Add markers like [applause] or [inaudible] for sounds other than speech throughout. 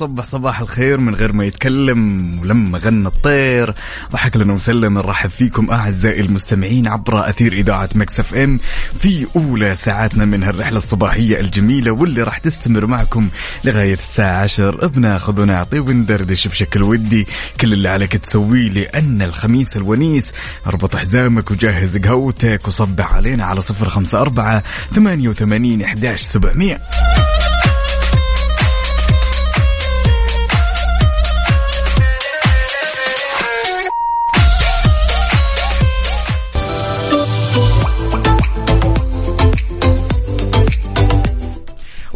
يي وصبح صباح الخير من غير ما يتكلم ولما غنى الطير. ضحك لنا وسلم. نرحب فيكم أعزائي المستمعين عبر أثير إذاعة Mix FM في أولى ساعاتنا من هالرحلة الصباحية الجميلة واللي راح تستمر معكم لغاية الساعة 10 بناخذ ونعطي وندردش بشكل ودي. كل اللي عليك تسويه لأن الخميس الونيس. اربط حزامك وجهز قهوتك وصبح علينا على 054 88 11 700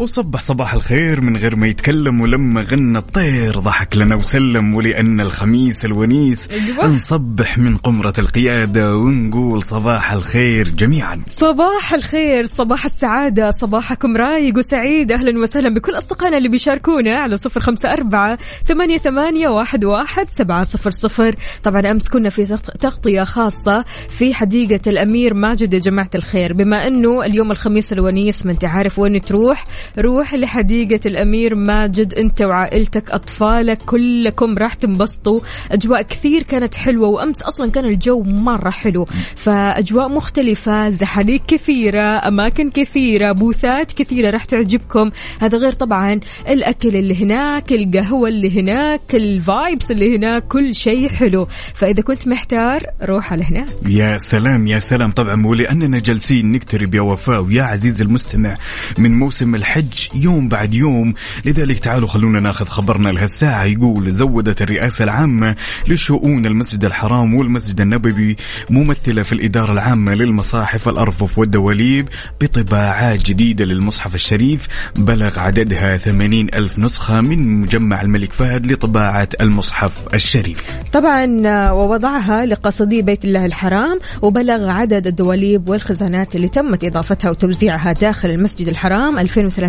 وصبح صباح الخير من غير ما يتكلم ولما غنى الطير ضحك لنا وسلم ولأن الخميس الونيس أيوة. نصبح من قمرة القيادة ونقول صباح الخير جميعا. صباح الخير صباح السعادة صباحكم رايق وسعيد. أهلا وسهلا بكل أصدقائنا اللي بيشاركونا على صفر خمسة أربعة ثمانية, ثمانية واحد, واحد سبعة صفر صفر. طبعا أمس كنا في تغط- تغطية خاصة في حديقة الأمير ماجد يا جماعة الخير. بما أنه اليوم الخميس الونيس ما أنت عارف وين تروح. روح لحديقة الأمير ماجد أنت وعائلتك أطفالك كلكم راح تنبسطوا. أجواء كثير كانت حلوة وأمس أصلا كان الجو مرة حلو. فأجواء مختلفة زحاليق كثيرة أماكن كثيرة بوثات كثيرة راح تعجبكم. هذا غير طبعا الأكل اللي هناك القهوة اللي هناك الفايبس اللي هناك كل شيء حلو. فإذا كنت محتار روح على هناك. يا سلام يا سلام. طبعا ولأننا جالسين نقترب يا وفاء ويا عزيزي المستمع من موسم الحج يوم بعد يوم. لذلك تعالوا خلونا ناخذ خبرنا لهالساعة يقول زودت الرئاسة العامة لشؤون المسجد الحرام والمسجد النبوي ممثلة في الإدارة العامة للمصاحف الأرفف والدواليب بطباعات جديدة للمصحف الشريف. بلغ عددها 80 ألف نسخة من مجمع الملك فهد لطباعة المصحف الشريف. طبعا آه، ووضعها لقصدي بيت الله الحرام وبلغ عدد الدواليب والخزانات اللي تمت إضافتها وتوزيعها داخل المسجد الحرام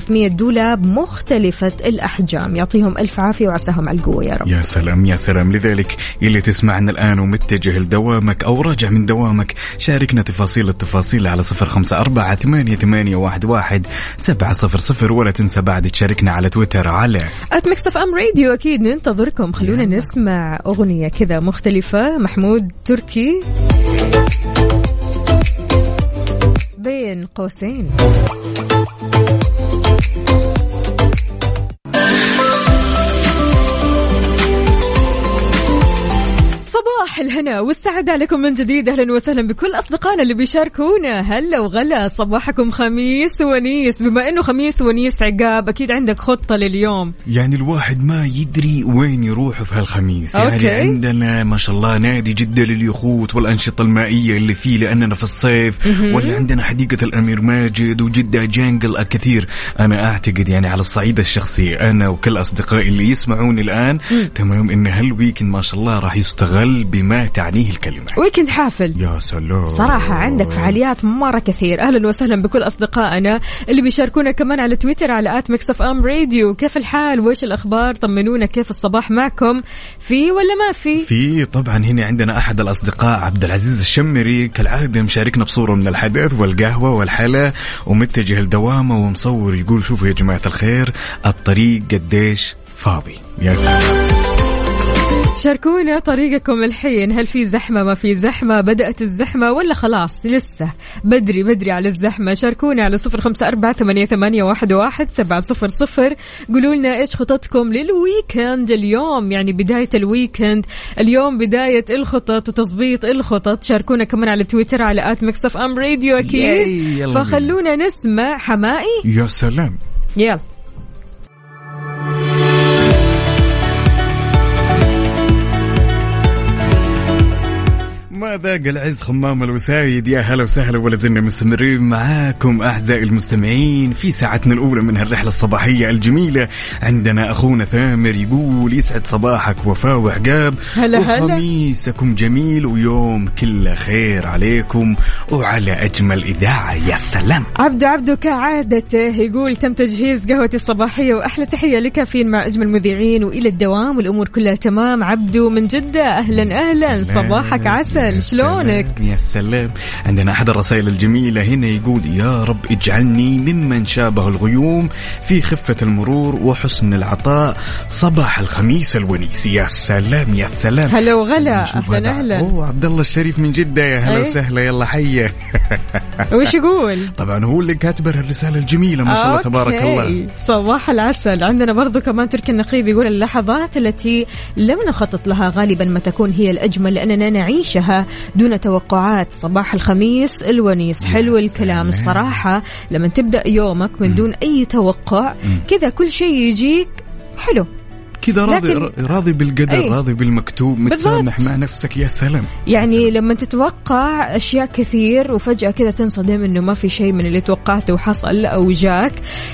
2300 دولاب مختلفة الأحجام. يعطيهم ألف عافية وعساهم على القوة يا رب. يا سلام يا سلام. لذلك اللي تسمعنا الآن ومتجه لدوامك أو راجع من دوامك شاركنا تفاصيل التفاصيل على صفر خمسة أربعة ثمانية, ثمانية واحد, واحد سبعة صفر صفر. ولا تنسى بعد تشاركنا على تويتر على FM Radio أكيد ننتظركم. خلونا نسمع أغنية كذا مختلفة. محمود تركي. بين قوسين. صباح الهنا والسعادة عليكم من جديد. أهلا وسهلا بكل أصدقائنا اللي بيشاركونا. هلا وغلا صباحكم خميس ونيس. بما أنه خميس ونيس عقاب أكيد عندك خطة لليوم. يعني الواحد ما يدري وين يروح في هالخميس. يعني أوكي. عندنا ما شاء الله نادي جدة لليخوت والأنشطة المائية اللي فيه لأننا في الصيف. ولا عندنا حديقة الأمير ماجد و Jeddah Jungle كثير أنا أعتقد يعني على الصعيد الشخصي أنا وكل أصدقائي اللي يسمعوني الآن تمام إن هال weekend ما شاء الله راح يستغل بما تعنيه الكلمة. weekend حافل. يا سلام. صراحة عندك فعاليات مرة كثير. أهلا وسهلا بكل أصدقائنا اللي بيشاركونا كمان على تويتر على at Mix FM Radio. كيف الحال؟ وإيش الأخبار؟ طمنونا كيف الصباح معكم؟ في ولا ما في؟ في طبعا هنا عندنا أحد الأصدقاء عبد العزيز الشمري. كالعادة مشاركنا بصورة من الحدث والقهوة والحلا ومتجه لدوامه ومصور يقول شوفوا يا جماعة الخير الطريق قديش فاضي. يا سلام. شاركونا طريقكم الحين. هل في زحمة؟ ما في زحمة. بدأت الزحمة ولا خلاص؟ لسه. بدري بدري على الزحمة. شاركونا على صفر خمسة أربعة ثمانية, ثمانية واحد, واحد سبعة صفر صفر. قولوا لنا إيش خططكم لل weekend اليوم؟ يعني بداية ال weekend. اليوم بداية الخطط وتظبيط الخطط. شاركونا كمان على تويتر على at Mix FM Radio أكيد. فخلونا نسمع حمائي. يا سلام. يلا. ذاق العز خمام الوسايد. يا هلا وسهلا ولا زلنا مستمرين معاكم أعزائي المستمعين في ساعتنا الأولى من هالرحلة الصباحية الجميلة. عندنا أخونا ثامر يقول يسعد صباحك وفاء وعقاب. هلا هلا. وخميسكم جميل ويوم كله خير عليكم. وعلى أجمل إذاعة يا سلام. عبدو عبدو كعادته يقول تم تجهيز قهوتي الصباحية وأحلى تحية لكافيين مع أجمل مذيعين وإلى الدوام والأمور كلها تمام. عبدو من جدة أهلا أهلا. صباحك عسل. شلونك يا سلام. عندنا أحد الرسائل الجميلة هنا يقول يا رب اجعلني ممن شابه الغيوم في خفة المرور وحسن العطاء صباح الخميس الونيس. يا سلام يا سلام. هلا وغلا. أهلا. أهلا أوه عبد الله الشريف من جدة. يا هلا أي. وسهلا. يلا حيه [laughs] وش يقول؟ طبعا هو اللي كاتب الرسالة الجميلة ما شاء الله تبارك أوكي. الله. صباح العسل. عندنا برضو كمان تركي النقيب يقول اللحظات التي لم نخطط لها غالبا ما تكون هي الأجمل لأننا نعيشها دون توقعات. صباح الخميس الونيس. حلو. الكلام الصراحة. لما تبدأ يومك من دون أي توقع كذا كل شيء يجيك حلو. كذا راضي لكن- راضي بالقدر أي. راضي بالمكتوب متسامح. مع نفسك يا سلام يعني لما تتوقع أشياء كثير وفجأة كذا تنصدم إنه ما في شيء من اللي توقعته وحصل أو جاك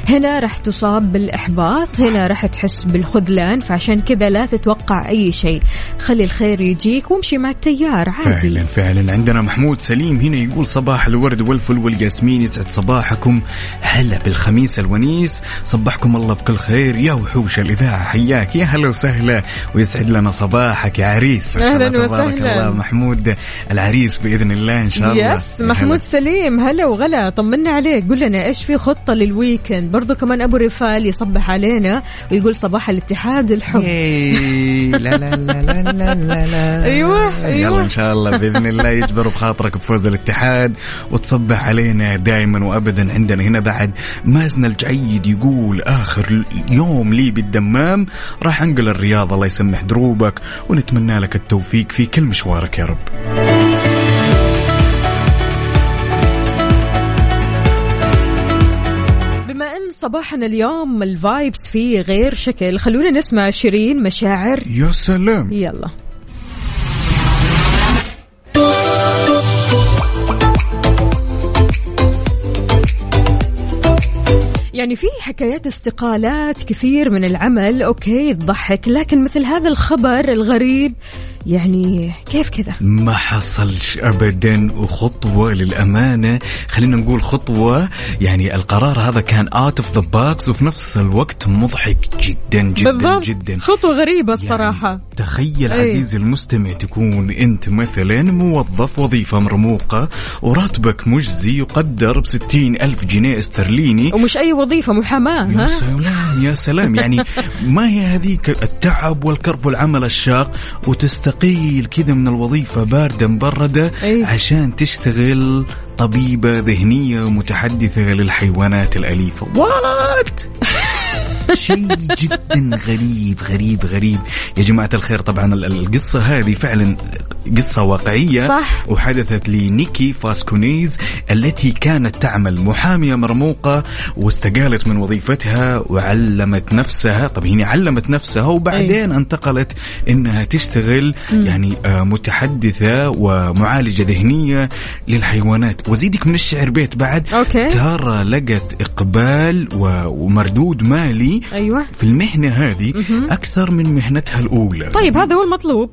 هنا راح تصاب بالإحباط هنا راح تحس بالخذلان فعشان كذا لا تتوقع أي شيء. خلي الخير يجيك وامشي مع التيار عادي. فعلا فعلا. عندنا محمود سليم هنا يقول صباح الورد والفل والياسمين يسعد صباحكم. هلا بالخميس الونيس صبحكم الله بكل خير. يا وحوش الإذاعة حياك. يا هلا وسهلا ويسعد لنا صباحك يا عريس. تبارك وسهلاً. الله. محمود العريس بإذن الله إن شاء الله. yes محمود. سليم هلا وغلا. طمنا عليك. قول لنا إيش في خطة لل weekend برضو كمان أبو رفال يصبح علينا ويقول صباح الاتحاد الحب. إيه، لا لا لا لا لا [laughs] أيوة، أيوة. يلا إن شاء الله بإذن الله يجبر بخاطرك بفوز الاتحاد وتصبح علينا دائما وابدا عندنا هنا بعد مازن الجعيد يقول آخر يوم لي بالدمام راح انقل الرياض الله يسمح دروبك ونتمنى لك التوفيق في كل مشوارك يا رب. بما إن صباحنا اليوم الفايبس فيه غير شكل خلونا نسمع شيرين مشاعر. يا سلام. يلا. يعني في حكايات استقالات كثير من العمل okay تضحك لكن مثل هذا الخبر الغريب يعني كيف كذا؟ ما حصلش ابدا وخطوة للأمانة. خلينا نقول خطوة. يعني القرار هذا كان out of the box وفي نفس الوقت مضحك جدا جدا بالضبط. جدا. خطوة غريبة الصراحة. يعني تخيل أي. عزيزي المستمع تكون أنت مثلا موظف وظيفة مرموقة وراتبك مجزي يقدر بستين ألف جنيه استرليني. ومش أي وظيفة محاماة يا سلام يا سلام. يعني [laughs] ما هي هذيك التعب والكرب والعمل الشاق وتستقيل كذا من الوظيفة باردة مبردة أي. عشان تشتغل طبيبة ذهنية متحدثة للحيوانات الأليفة. وات [laughs] شيء جدا غريب غريب غريب. يا جماعة الخير طبعا ال- القصة هذه فعلا قصة واقعية صح. وحدثت لنيكي فاسكونيز التي كانت تعمل محامية مرموقة واستقالت من وظيفتها وعلمت نفسها. طب هي علمت نفسها وبعدين انتقلت إنها تشتغل يعني آه، متحدثة ومعالجة ذهنية للحيوانات. وزيدك من الشعر بيت بعد. okay. ترى لقت إقبال ومردود مالي أيوة. في المهنة هذه أكثر من مهنتها الأولى. طيب هذا هو المطلوب.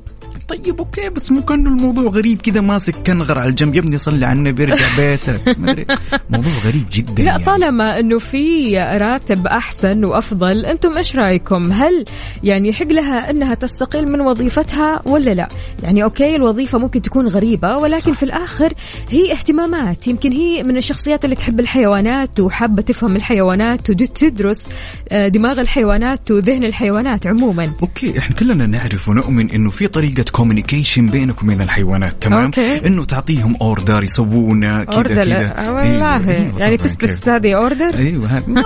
طيب okay بس مو كأنه الموضوع غريب كذا ماسك كنغر على الجنب يا ابني صلي على النبي ارجع بيتك. [laughs] موضوع غريب جدا لا يعني. طالما إنه في راتب أحسن وأفضل أنتم إيش رأيكم هل يعني يحق لها إنها تستقيل من وظيفتها ولا لا يعني okay الوظيفة ممكن تكون غريبة ولكن صح. في الآخر هي اهتمامات يمكن هي من الشخصيات اللي تحب الحيوانات وحابة تفهم الحيوانات وتدرس آه، دماغ الحيوانات وذهن الحيوانات عموما okay إحنا كلنا نعرف ونؤمن إنه في طريقة communication بينك وبين الحيوانات تمام؟ okay. إنه تعطيهم order يسوونه كذا كذا. آه، والله. أيوة، يعني كيف. بس هذه order أيوه هذا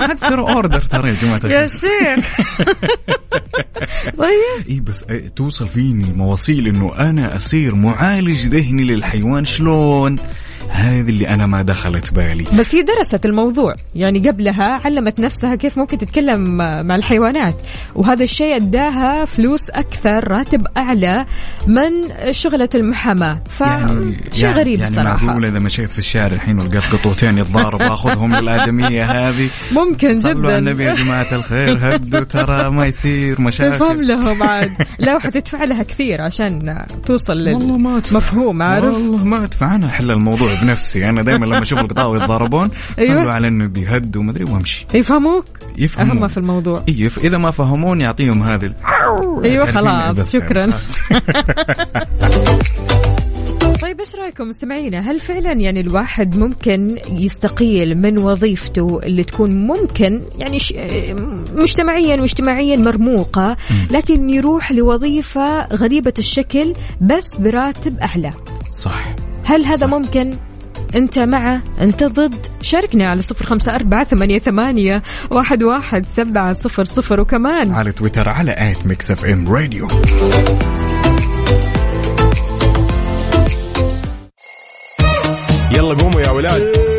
هذا ترى order ترى يا جماعة يا. شيخ. [laughs] طيب. اي بس إيه توصل فيني المواصيل إنه أنا اصير معالج ذهني للحيوان شلون؟ هذه اللي أنا ما دخلت بالي. بس هي درست الموضوع. يعني قبلها علمت نفسها كيف ممكن تتكلم مع الحيوانات. وهذا الشيء أداها فلوس أكثر راتب أعلى. من شغلة المحاماة؟ فشيء يعني غريب يعني الصراحة. معقول إذا مشيت في الشارع الحين ولقيت قطوتين يتضاربوا آخذهم للادميه هذه؟ ممكن صلوا على النبي جدا يا جماعة الخير هدوا ترى ما يصير مشاكل. تفهم لهم عاد. لا وحتدفع لها كثير عشان توصل والله ما أدفع. للمفهوم عارف؟ والله ما أدفع. أنا أحل الموضوع بنفسي. أنا دائما لما أشوف القطاوة يتضاربون أيوة. صلوا على النبي هدوا مدري وأمشي. يفهموك؟ يفهمون. أهم في الموضوع. أيوه إذا ما فهمون يعطيهم هذه أيوه خلاص بس شكرا. يعني. [laughs] طيب إيش رأيكم؟ مستمعينا هل فعلا يعني الواحد ممكن يستقيل من وظيفته اللي تكون ممكن يعني ش... مجتمعيا واجتماعيا مرموقة لكن يروح لوظيفة غريبة الشكل بس براتب أعلى؟ صح. هل هذا ممكن؟ انت مع انت ضد. شاركنا على صفر خمسة أربعة ثمانية, ثمانية واحد, واحد سبعة صفر صفر. وكمان على تويتر على at Mix FM Radio. يلا قوموا يا ولاد.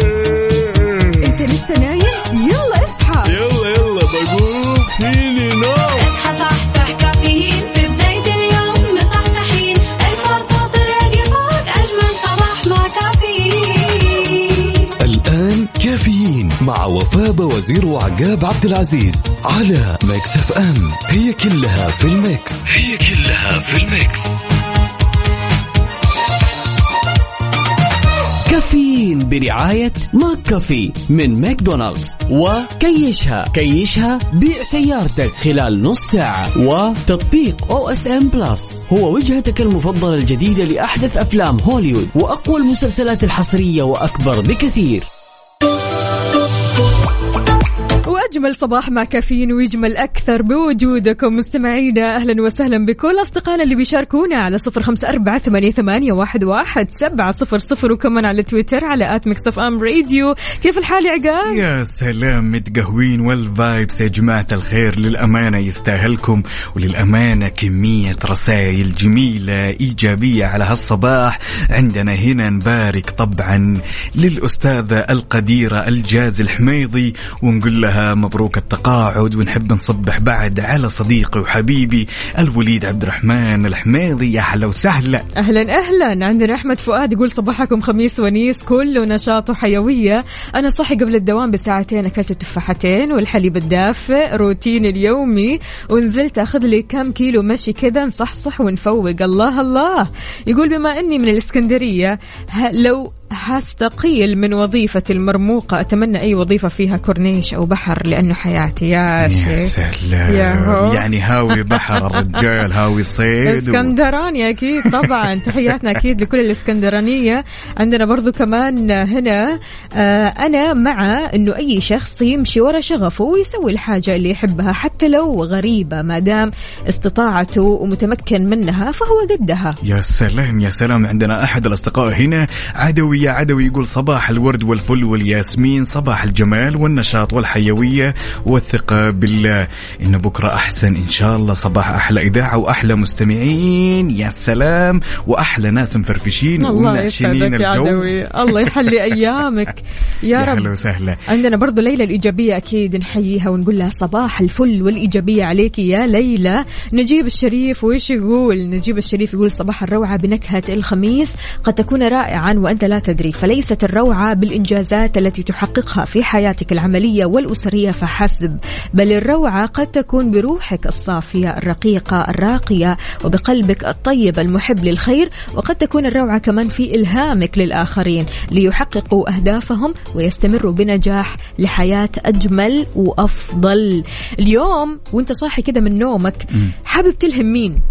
كافيين مع وفاء وزير وعقاب عبد العزيز على Mix FM. هي كلها في ال mix. هي كلها في ال mix. كافيين برعاية McCafé من ماكدونالدز. وكيشها كيشها بيع سيارتك خلال نص ساعة. وتطبيق OSN Plus هو وجهتك المفضلة الجديدة لأحدث أفلام هوليوود وأقوى المسلسلات الحصرية وأكبر بكثير. واجمل صباح مع كافيين ويجمل أكثر بوجودكم. مستمعينا أهلا وسهلا بكل أصدقائنا اللي بيشاركونا على صفر أربعة ثمانية, ثمانية واحد, سبعة صفر صفر وكمان على تويتر على at Mix FM Radio. كيف الحال يا عقاب؟ يا سلام متقهوين وال vibes يا جماعة الخير. للأمانة يستاهلكم وللأمانة كمية رسائل جميلة إيجابية على هالصباح. عندنا هنا نبارك طبعا للأستاذة القديرة الجاز الحميضي ونقول لها مبروك التقاعد ونحب نصبح بعد على صديقي وحبيبي الوليد عبد الرحمن الحميضي يا أهلا وسهلا. أهلا أهلا. عندنا احمد فؤاد يقول صباحكم خميس ونيس كله نشاط وحيويه أنا صحي قبل الدوام بساعتين أكلت التفاحتين والحليب الدافئ روتيني اليومي. ونزلت أخذ لي كم كيلو مشي كذا نصحصح ونفوق. الله الله. يقول بما إني من الإسكندرية لو هستقيل من وظيفتي المرموقة. أتمنى أي وظيفة فيها كورنيش أو بحر لأنه حياتي يا شيخ. سلام. يا هو. يعني هاوي بحر الرجال هاوي صيد و... اسكندراني أكيد طبعا. تحياتنا أكيد لكل الإسكندرانية. عندنا برضو كمان هنا آه أنا مع إنه أي شخص يمشي ورا شغفه ويسوي الحاجة اللي يحبها حتى لو غريبة ما دام استطاعته ومتمكن منها فهو قدها. يا سلام يا سلام. عندنا أحد الأصدقاء هنا عدوي يا عدوي يقول صباح الورد والفل والياسمين صباح الجمال والنشاط والحيوية والثقة بالله. إن بكرة أحسن إن شاء الله صباح أحلى إذاعة وأحلى مستمعين. يا سلام وأحلى ناس مفرفشين يا الجو. عدوي. الله يحلي [laughs] أيامك. يا يا رب. وسهلا. عندنا برضو ليلى الإيجابية أكيد نحييها ونقول لها صباح الفل والإيجابية عليك يا ليلى. نجيب الشريف وإيش يقول؟ نجيب الشريف يقول صباح الروعة بنكهة الخميس. قد تكون رائعا وأنت لا تدري فليست الروعة بالإنجازات التي تحققها في حياتك العملية والأسرية فحسب. بل الروعة قد تكون بروحك الصافية الرقيقة الراقية وبقلبك الطيب المحب للخير وقد تكون الروعة كمان في إلهامك للآخرين ليحققوا أهدافهم ويستمروا بنجاح لحياة أجمل وأفضل. اليوم وانت صاحي كده من نومك حابب تلهم مين؟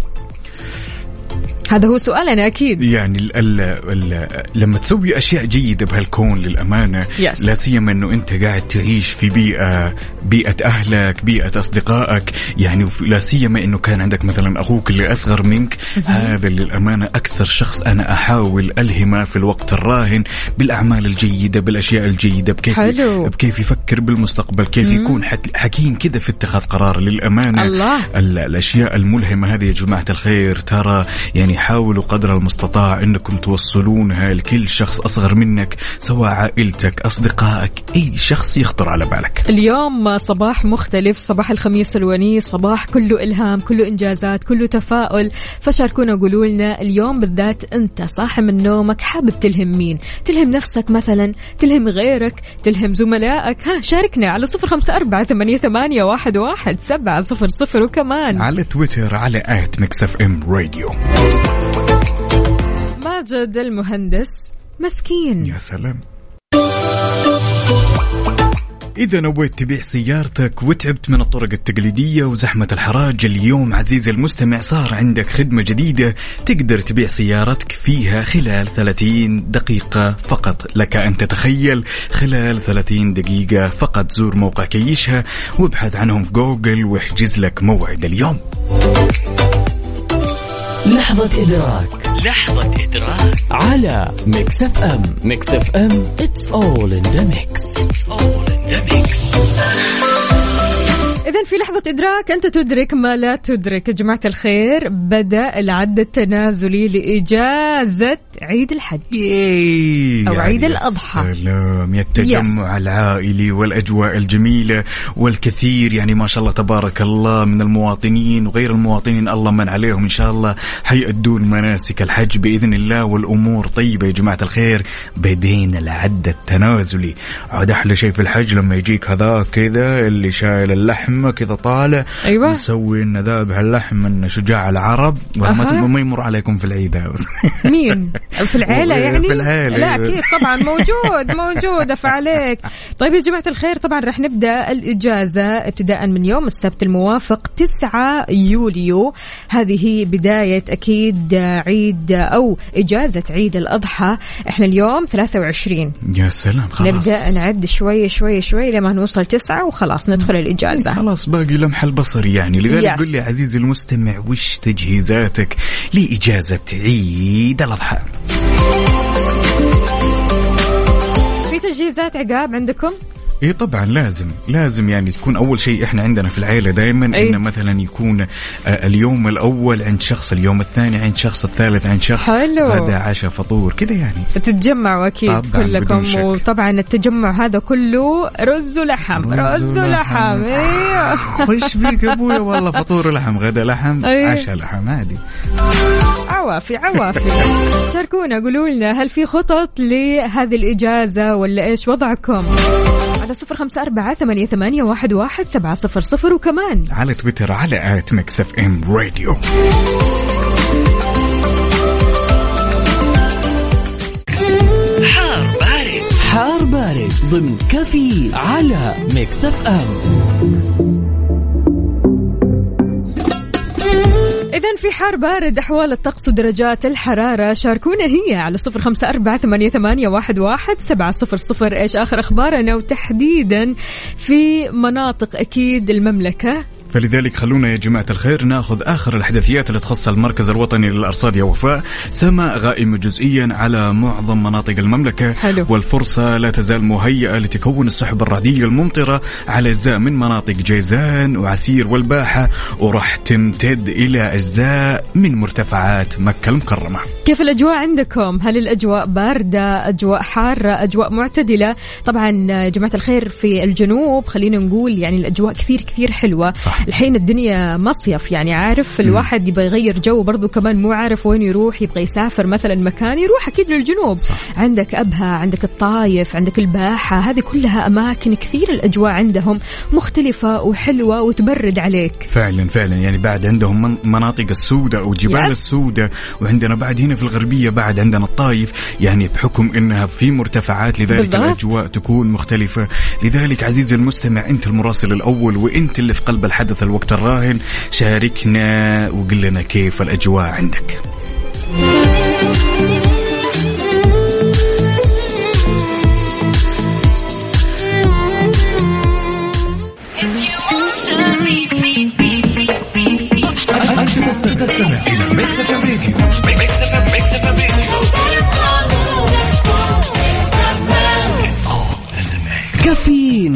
هذا هو سؤالنا أكيد يعني ال ال ال لما تسوي أشياء جيدة بهالكون للأمانة Yes. لا سيما إنه أنت قاعد تعيش في بيئة بيئة أهلك بيئة أصدقائك يعني لا سيما إنه كان عندك مثلا أخوك اللي أصغر منك هذا للأمانة أكثر شخص أنا أحاول ألهمه في الوقت الراهن بالأعمال الجيدة بالأشياء الجيدة بكيف حلو. بكيف يفكر بالمستقبل كيف يكون حت- حكيم كذا في اتخاذ قرار للأمانة الله. ال- الأشياء الملهمة هذه يا جماعة الخير ترى يعني حاولوا قدر المستطاع إنكم توصلونها لكل شخص أصغر منك سواء عائلتك أصدقائك أي شخص يخطر على بالك؟ اليوم صباح مختلف صباح الخميس الونيس صباح كله إلهام كله إنجازات كله تفاؤل. فشاركونا وقولوا لنا اليوم بالذات أنت صاحي من نومك حابب تلهم مين؟ تلهم نفسك مثلا تلهم غيرك تلهم زملائك. ها شاركنا على صفر خمسة أربعة ثمانية, ثمانية واحد, واحد سبعة صفر صفر وكمان على تويتر على at Mix FM Radio ماجد المهندس مسكين. يا سلام. إذا نويت تبيع سيارتك وتعبت من الطرق التقليدية وزحمة الحراج اليوم عزيزي المستمع صار عندك خدمة جديدة تقدر تبيع سيارتك فيها خلال 30 دقيقة فقط. لك أن تتخيل خلال 30 دقيقة فقط. زور موقع كيشها وابحث عنهم في جوجل واحجز لك موعد اليوم. لحظة إدراك. لحظة إدراك. على Mix FM. Mix FM it's all in the mix. It's all in the mix. إذا في لحظة إدراك أنت تدرك ما لا تدرك. يا جماعة الخير بدأ العد التنازلي لإجازة عيد الحج أو عيد الأضحى. سلام يا التجمع العائلي والأجواء الجميلة والكثير. يعني ما شاء الله تبارك الله من المواطنين وغير المواطنين الله من عليهم إن شاء الله حيأدون مناسك الحج بإذن الله والأمور طيبة يا جماعة الخير. بدينا العد التنازلي. عاد أحلى شيء في الحج لما يجيك هذا كذا اللي شايل اللحمة كذا طالع. أيوة. نسوي إن ذابح اللحم من شجاع العرب. ولا ما أها. تبغى- ما يمر عليكم في العيد هذا. [laughs] في العيلة في يعني؟ العيلة. لا أكيد طبعا. موجود موجود. فعليك طيب يا جماعة الخير طبعا رح نبدأ الإجازة ابتداء من يوم السبت الموافق 9 يوليو. هذه هي بداية أكيد عيد أو إجازة عيد الأضحى. إحنا اليوم 23 يا سلام خلاص. نبدأ نعد شوي شوي شوي لما نوصل تسعة وخلاص ندخل الإجازة. خلاص باقي لمح البصر يعني. لذلك. قل لي عزيزي المستمع وش تجهيزاتك لإجازة عيد الأضحى؟ في تجهيزات عقاب عندكم؟ إي طبعا لازم لازم يعني تكون أول شيء إحنا عندنا في العيلة دائما أي. إنه مثلا يكون آه، اليوم الأول عند شخص اليوم الثاني عند شخص الثالث عند شخص حلو. غدا عشاء فطور كذا يعني تتجمعوا أكيد طبعاً، كلكم. وطبعا التجمع هذا كله رز ولحم رز ولحم أيوه وش بيك يا أبويا والله فطور لحم غدا لحم أي. عشاء لحم عادي عوافي عوافي. [laughs] شاركونا قولوا لنا هل في خطط لهذه الإجازة ولا إيش وضعكم؟ على صفر خمسة أربعة ثمانية, ثمانية واحد, واحد سبعة صفر صفر وكمان. على تويتر على at Mix FM Radio. حار بارد. حار بارد ضمن كافيين على Mix FM. إذا في حار بارد أحوال الطقس ودرجات الحرارة. شاركونا هي على صفر خمسة أربعة ثمانية, ثمانية واحد, واحد سبعة صفر صفر. إيش آخر أخبارنا؟ وتحديدا في مناطق أكيد المملكة. فلذلك خلونا يا جماعة الخير ناخذ آخر الأحداثيات اللي تخص المركز الوطني للأرصاد يا وفاء سماء غائمة جزئيا على معظم مناطق المملكة حلو. والفرصة لا تزال مهيئة لتكون السحب الرعدية الممطرة على أجزاء من مناطق جيزان وعسير والباحة وراح تمتد إلى أجزاء من مرتفعات مكة المكرمة كيف الأجواء عندكم؟ هل الأجواء باردة؟ أجواء حارة؟ أجواء معتدلة؟ طبعا يا جماعة الخير في الجنوب خلينا نقول يعني الأجواء كثير كثير حلوة صح. الحين الدنيا مصيف يعني عارف الواحد يبغى يغير جو برضو كمان مو عارف وين يروح يبغى يسافر مثلا مكان يروح أكيد للجنوب صح. عندك أبها عندك الطايف عندك الباحة هذه كلها أماكن كثير الأجواء عندهم مختلفة وحلوة وتبرد عليك فعلا فعلا يعني بعد عندهم من- مناطق السودة وجبال يس. السودة وعندنا بعد هنا في الغربية بعد عندنا الطايف يعني بحكم إنها في مرتفعات لذلك بالضبط. الأجواء تكون مختلفة لذلك عزيزي المستمع أنت المراسل الأول وأنت اللي في قلب الحدث الوقت الراهن. شاركنا وقل لنا كيف الأجواء عندك.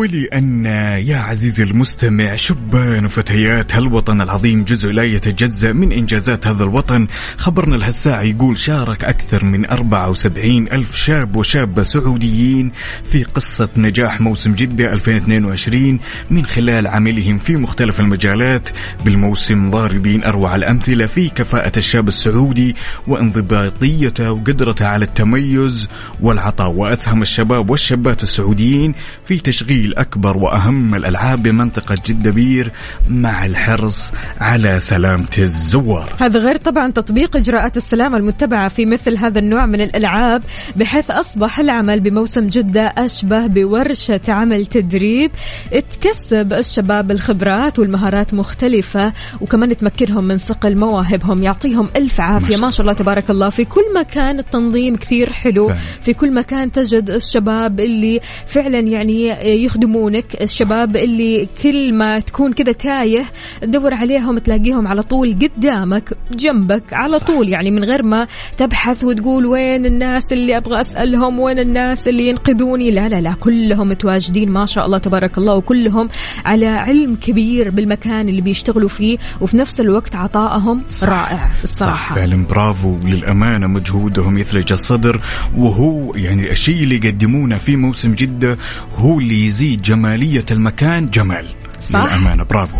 ولأن يا عزيزي المستمع شبان وفتيات هالوطن العظيم جزء لا يتجزأ من إنجازات هذا الوطن؟ خبرنا الهالساعة يقول شارك أكثر من 74 ألف شاب وشابة سعوديين في قصة نجاح موسم جدة 2022 من خلال عملهم في مختلف المجالات بالموسم ضاربين أروع الأمثلة في كفاءة الشاب السعودي وانضباطيته وقدرته على التميز والعطاء وأسهم الشباب والشابات السعوديين في تشغيل أكبر وأهم الألعاب بمنطقة جدة بير مع الحرص على سلامة الزوار. هذا غير طبعا تطبيق إجراءات السلامة المتبعة في مثل هذا النوع من الألعاب بحيث أصبح العمل بموسم جدة أشبه بورشة عمل تدريب. تكسب الشباب الخبرات والمهارات مختلفة وكمان تمكنهم من صقل مواهبهم يعطيهم ألف عافية. ما شاء الله تبارك الله. في كل مكان التنظيم كثير حلو. في كل مكان تجد الشباب اللي فعلا يعني يخدمونك الشباب اللي كل ما تكون كذا تايه تدور عليهم تلاقيهم على طول قدامك جنبك على صح. طول. يعني من غير ما تبحث وتقول وين الناس اللي أبغى أسألهم وين الناس اللي ينقذوني. لا لا لا كلهم متواجدين ما شاء الله تبارك الله وكلهم على علم كبير بالمكان اللي بيشتغلوا فيه وفي نفس الوقت عطائهم رائع صح. الصراحة. فعلا برافو. للأمانة مجهودهم يثلج الصدر وهو يعني الشيء اللي يقدمونه في موسم جدة هو اللي يزيد جمالية المكان جمال. صح. للأمانة برافو.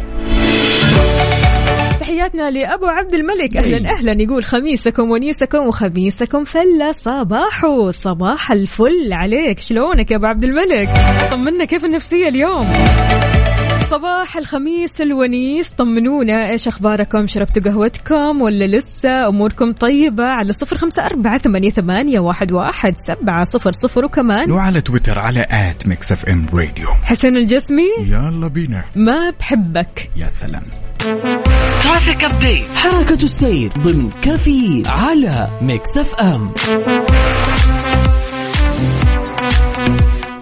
تحياتنا لأبو عبد الملك. أهلا أهلا. يقول خميسكم ونيسكم وخميسكم فله صباحو صباح الفل عليك. شلونك يا أبو عبد الملك؟ طمنا كيف النفسية اليوم؟ صباح الخميس الونيس طمنونا إيش أخباركم؟ شربتوا قهوتكم ولا لسه؟ أموركم طيبة؟ على صفر خمسة أربعة ثمانية, ثمانية واحد, واحد سبعة صفر صفر وكمان. وعلى تويتر على at Mix FM Radio حسين الجسمي يلا بينا. ما بحبك. يا سلام. traffic update حركة السير ضمن كافيين على Mix FM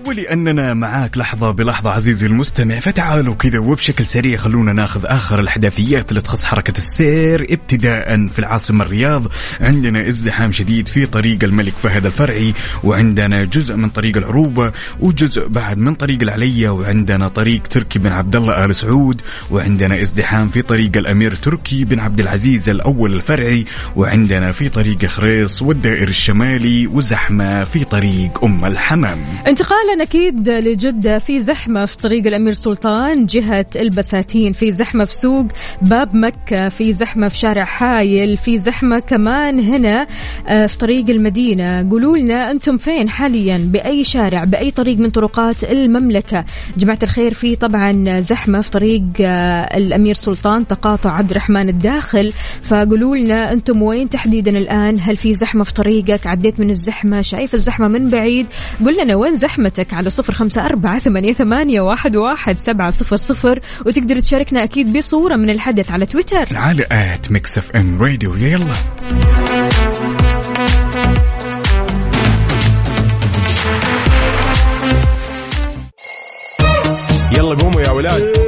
ولأننا معاك لحظة بلحظة عزيزي المستمع. فتعالوا كذا وبشكل سريع خلونا ناخذ آخر الأحداثيات اللي تخص حركة السير. ابتداء في العاصمة الرياض عندنا ازدحام شديد في طريق الملك فهد الفرعي وعندنا جزء من طريق العروبة وجزء بعد من طريق العلية وعندنا طريق تركي بن عبد الله آل سعود وعندنا ازدحام في طريق الأمير تركي بن عبد العزيز الأول الفرعي وعندنا في طريق خريص والدائر الشمالي وزحمة في طريق أم الحمام. انتقالا أكيد لجدة في زحمة في طريق الأمير سلطان جهة البساتين في زحمة في سوق باب مكة في زحمة في شارع حايل في زحمة كمان هنا آه، في طريق المدينة. قولوا لنا أنتم فين حاليا؟ بأي شارع بأي طريق من طرقات المملكة؟ جماعة الخير في طبعا زحمة في طريق آه، الأمير سلطان تقاطع عبد الرحمن الداخل. فقولوا لنا أنتم وين تحديدا الآن؟ هل في زحمة في طريقك؟ عديت من الزحمة؟ شايف الزحمة من بعيد؟ قول لنا وين زحمتك؟ على صفر خمسة أربعة ثمانية, ثمانية واحد, واحد سبعة صفر صفر وتقدر تشاركنا أكيد بصورة من الحدث على تويتر. على at Mix FM Radio. يلا. يلا قوموا يا ولاد.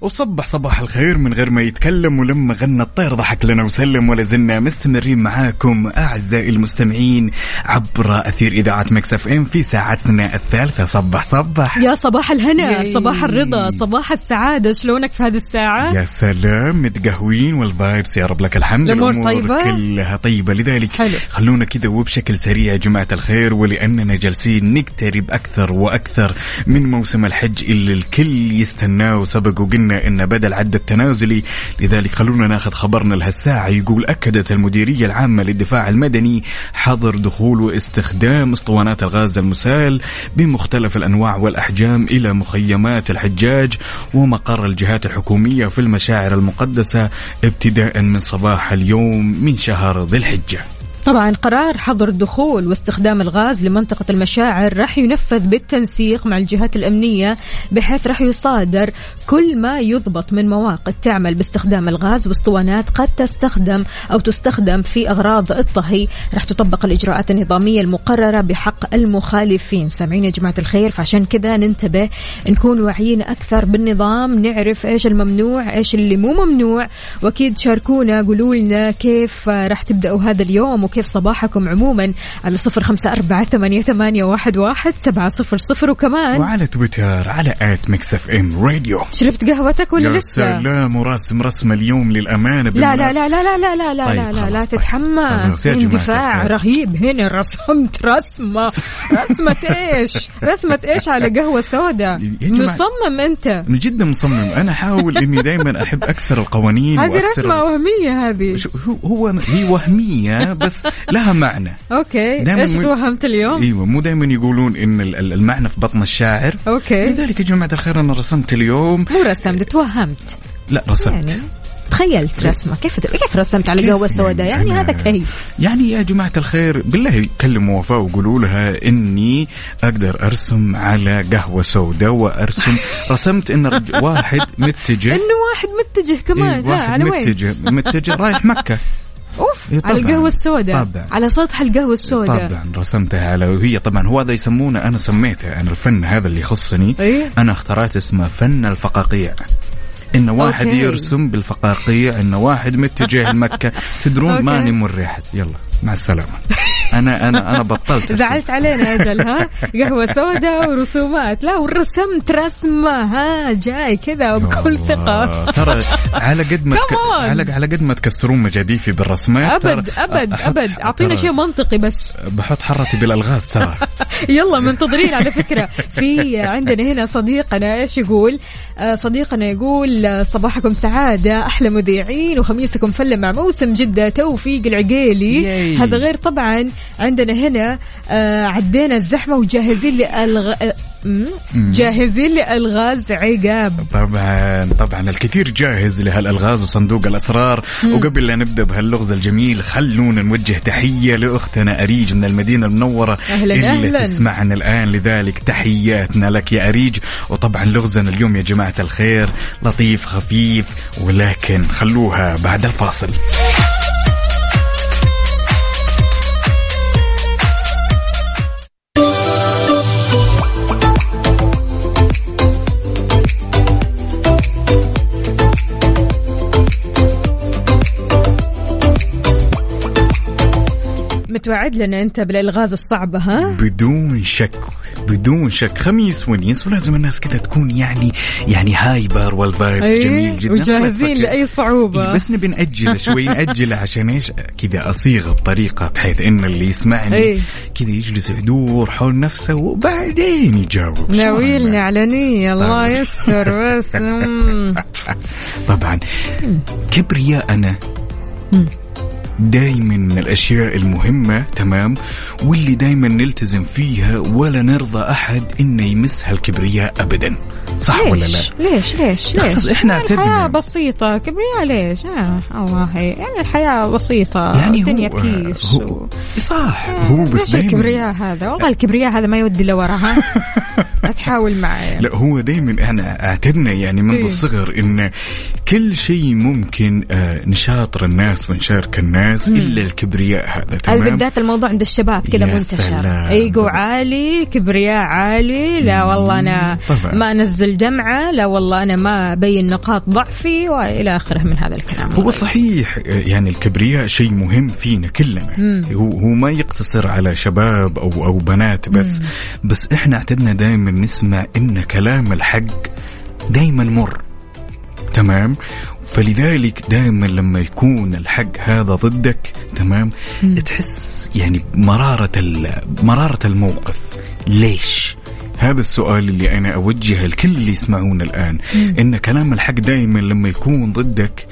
وصبح صباح الخير من غير ما يتكلم ولما غنى الطير ضحك لنا وسلم ولا زلنا مستمرين معاكم أعزائي المستمعين عبر أثير إذاعة Mix FM في ساعتنا الثالثة. صبح صبح. يا صباح الهنا ياي. صباح الرضا صباح السعادة. شلونك في هذه الساعة؟ يا سلام متقهوين وال vibes يا رب لك الحمد. الأمور طيبة؟ كلها طيبة. لذلك حلو. خلونا كذا وبشكل سريع يا جماعة الخير ولأننا جالسين نقترب أكثر وأكثر من موسم الحج اللي الكل يستناه وسبق وقلنا إنه بدأ العد التنازلي لذلك خلونا ناخذ خبرنا لهالساعة يقول أكدت المديرية العامة للدفاع المدني حظر دخول واستخدام اسطوانات الغاز المسال بمختلف الأنواع والأحجام إلى مخيمات الحجاج ومقر الجهات الحكومية في المشاعر المقدسة ابتداء من صباح اليوم من شهر ذي الحجة. طبعا قرار حظر الدخول واستخدام الغاز لمنطقة المشاعر راح ينفذ بالتنسيق مع الجهات الأمنية بحيث راح يصادر كل ما يضبط من مواقع تعمل باستخدام الغاز واسطوانات قد تستخدم أو تستخدم في أغراض الطهي. راح تطبق الإجراءات النظامية المقررة بحق المخالفين. سامعين يا جماعة الخير فعشان كذا ننتبه نكون واعيين أكثر بالنظام نعرف إيش الممنوع إيش اللي مو ممنوع. وأكيد شاركونا قولوا لنا كيف راح تبدأوا هذا اليوم وكيف صباحكم عموما على صفر خمسة أربعة ثمانية, ثمانية واحد, واحد سبعة صفر صفر وكمان وعلى تويتر على at Mix FM Radio شربت قهوتك ولا يا لسه؟ سلام ورسم رسم اليوم للأمانة لا لا. لا لا لا لا لا لا طيب لا لا, لا خلاص طيب. تتحمس يا اندفاع. رهيب هنا رسمت رسمة رسمة إيش رسمة إيش على قهوة سوداء يا. مصمم أنت جدا مصمم أنا أحاول إني دائما أحب أكسر القوانين هذه رسمة وهمية هذه هو هي وهمية بس لها معنى. okay. إيش توهمت اليوم؟ إيوه مو دائما يقولون إن ال- ال- المعنى في بطن الشاعر. okay. لذلك يا جماعة الخير أنا رسمت اليوم. مو رسمت توهمت. لا رسمت. يعني تخيلت رسمة. كيف كيف رسمت على قهوة سوداء؟ يعني أنا- هذا كيف؟ يعني يا جماعة الخير بالله كلموا وفاء وقولوا لها إني أقدر أرسم على قهوة سوداء وأرسم. [laughs] رسمت رج- واحد متجه. إنه واحد متجه كمان. إيه، واحد على وين؟ متجه. متجه رايح مكة. [laughs] أوف إيه، على طبعاً. القهوة السوداء طبعاً. على سطح القهوة السوداء طبعا رسمتها على وهي طبعا هو هذا يسمونه أنا سميته أنا الفن هذا اللي يخصني إيه. أنا اخترعت اسمه فن الفقاقيع إن واحد أوكي. يرسم بالفقاقيع إن واحد متجه لمكة [laughs] تدرون. ماني مريحة يلا مع السلامة [laughs] أنا أنا أنا بطلت. زعلت علينا أجل ها؟ قهوة سوداء ورسومات. لا ورسمت رسمة ها؟ جاي كذا وبكل والله. ثقة. ترى على قد ما تك... على على قد ما تكسرون مجاديفي بالرسمات أبد أبد أبد. أعطينا شيء منطقي بس. بحط حرتي بالألغاز ترى. [laughs] يلا منتظرين على فكرة. في عندنا هنا صديقنا إيش يقول؟ آه، صديقنا يقول آه، صباحكم سعادة أحلى مذيعين وخميسكم فلة مع موسم جدة توفيق العقيلي. هذا غير طبعا عندنا هنا آه، عدينا الزحمة وجاهزين لألغ... آه، مم؟ جاهزين لألغاز عقاب. طبعا طبعا الكثير جاهز لهالألغاز وصندوق الأسرار. وقبل لا نبدأ بهاللغز الجميل خلونا نوجه تحية لأختنا أريج من المدينة المنورة أهلاً، اللي أهلاً. تسمعنا الآن. لذلك تحياتنا لك يا أريج. وطبعا لغزنا اليوم يا جماعة الخير لطيف خفيف ولكن خلوها بعد الفاصل. متوعد لنا أنت بالألغاز الصعبة ها بدون شك بدون شك خميس ونيس ولازم الناس كذا تكون يعني يعني hyper وال vibes إيه، جميل جدا وجاهزين. لأي صعوبة إيه، بس نبي نأجل شوي نأجل عشان إيش كذا أصيغه بطريقة بحيث إن اللي يسمعني إيه. كذا يجلس يدور حول نفسه وبعدين يجاوب ناوي شلون؟ لنا على نية الله طيب. يستر بس. [laughs] طبعا كبرياءنا دايما من الأشياء المهمة تمام؟ واللي دايما نلتزم فيها ولا نرضى أحد إنه يمس هالكبرياء ابدا. صح ولا لا؟ ليش؟ ليش؟ ليش؟ لا، ليش؟ إحنا الحياة اعتدنا. بسيطة. كبرياء ليش؟ آه الله يعني الحياة بسيطة. يعني الدنيا هو بيس هو و... صح هو بس ليش دايما الكبرياء هذا؟ والله الكبرياء هذا ما يودي إلا ورا ها [laughs] لا تحاول معي. لا هو دائما إحنا اعتدنا يعني منذ إيه. الصغر إن كل شيء ممكن آه، نشاطر الناس ونشارك الناس إلا الكبرياء هذا تمام؟ بالذات الموضوع عند الشباب كذا منتشر. ايجو عالي كبرياء عالي لا والله أنا طبعاً. ما أنزل دمعة لا والله أنا ما أبين نقاط ضعفي وإلى آخره من هذا الكلام. هو صحيح آه، يعني الكبرياء شيء مهم فينا كلنا. هو هو ما يقتصر على شباب أو أو بنات بس. بس إحنا اعتدنا دائما نسمع إن كلام الحق دائما مر. تمام؟ فلذلك دائما لما يكون الحق هذا ضدك تمام؟ تحس يعني مرارة مرارة الموقف. ليش؟ هذا السؤال اللي أنا أوجهه لكل اللي يسمعونا الآن. إن كلام الحق دائما لما يكون ضدك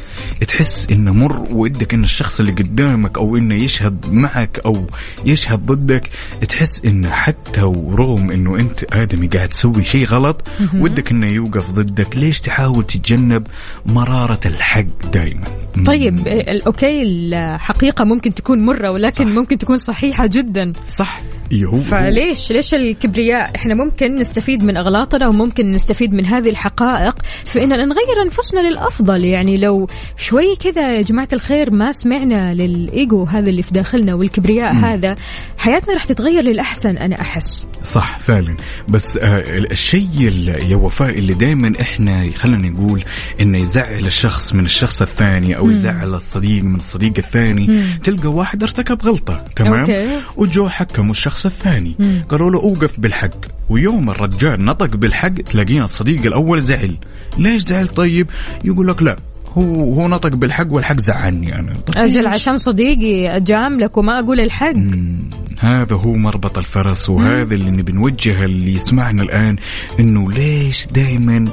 تحس إنه مر ودك إن الشخص اللي قدامك أو إنه يشهد معك أو يشهد ضدك تحس إنه حتى ورغم إنه أنت آدمي قاعد تسوي شيء غلط ودك إنه يوقف ضدك. ليش تحاول تتجنب مرارة الحق دائما طيب ال- أوكي الحقيقة ممكن تكون مرة ولكن صح. ممكن تكون صحيحة جدا. صح. إيه هو فليش ليش الكبرياء؟ إحنا ممكن نستفيد من أغلاطنا وممكن نستفيد من هذه الحقائق في إننا نغير أنفسنا للأفضل. يعني لو شوي كذا يا جماعة الخير ما سمعنا للإيجو هذا اللي في داخلنا والكبرياء هذا حياتنا راح تتغير للأحسن أنا أحس. صح فعلا. بس آه الشيء ال- يا وفاء اللي دائما إحنا خلينا نقول إنه يزعل الشخص من الشخص الثاني أو يزعل الصديق من الصديق الثاني تلقى واحد ارتكب غلطة تمام؟ أوكي. وجو حكموا الشخص الثاني. قالوا له أوقف بالحق. ويوم الرجال نطق بالحق تلاقينا الصديق الأول زعل. ليش زعل؟ طيب يقول لك لا هو هو نطق بالحق والحق زعلني أنا. طيب. أجل؟ عشان صديقي اجاملك وما أقول الحق. مم، هذا هو مربط الفرس وهذا اللي نبي نوجهه اللي يسمعنا الآن إنه ليش دائما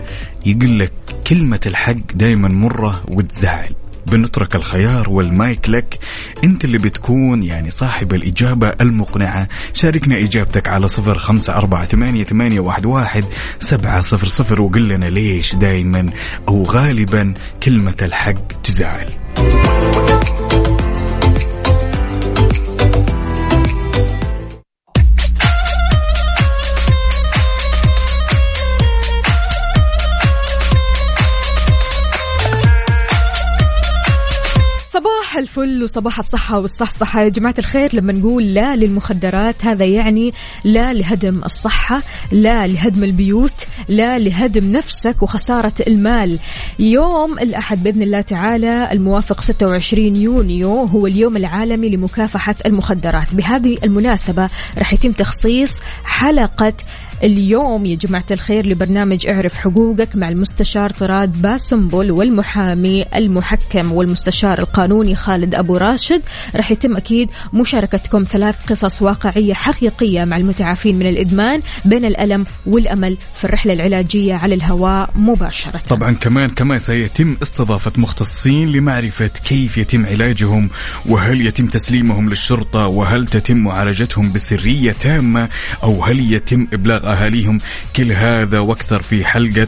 يقول لك كلمة الحق دائما مرة وتزعل؟ بنترك الخيار والمايك لك. انت اللي بتكون يعني صاحب الإجابة المقنعة. شاركنا إجابتك على صفر خمسة أربعة ثمانية, ثمانية واحد, واحد سبعة صفر صفر وقل لنا ليش دايما أو غالبا كلمة الحق تزعل. الفل وصباح الصحة والصحصحة. يا جماعة الخير لما نقول لا للمخدرات هذا يعني لا لهدم الصحة لا لهدم البيوت لا لهدم نفسك وخسارة المال. يوم الأحد بإذن الله تعالى الموافق 26 يونيو هو اليوم العالمي لمكافحة المخدرات. بهذه المناسبة راح يتم تخصيص حلقة اليوم يا جماعة الخير لبرنامج اعرف حقوقك مع المستشار طراد باسنبل والمحامي المحكم والمستشار القانوني خالد أبو راشد. راح يتم أكيد مشاركتكم ثلاث قصص واقعية حقيقية مع المتعافين من الإدمان بين الألم والأمل في الرحلة العلاجية على الهواء مباشرة. طبعا كمان كمان سيتم استضافة مختصين لمعرفة كيف يتم علاجهم وهل يتم تسليمهم للشرطة وهل تتم معالجتهم بسرية تامة أو هل يتم إبلاغ أهاليهم. كل هذا وأكثر في حلقة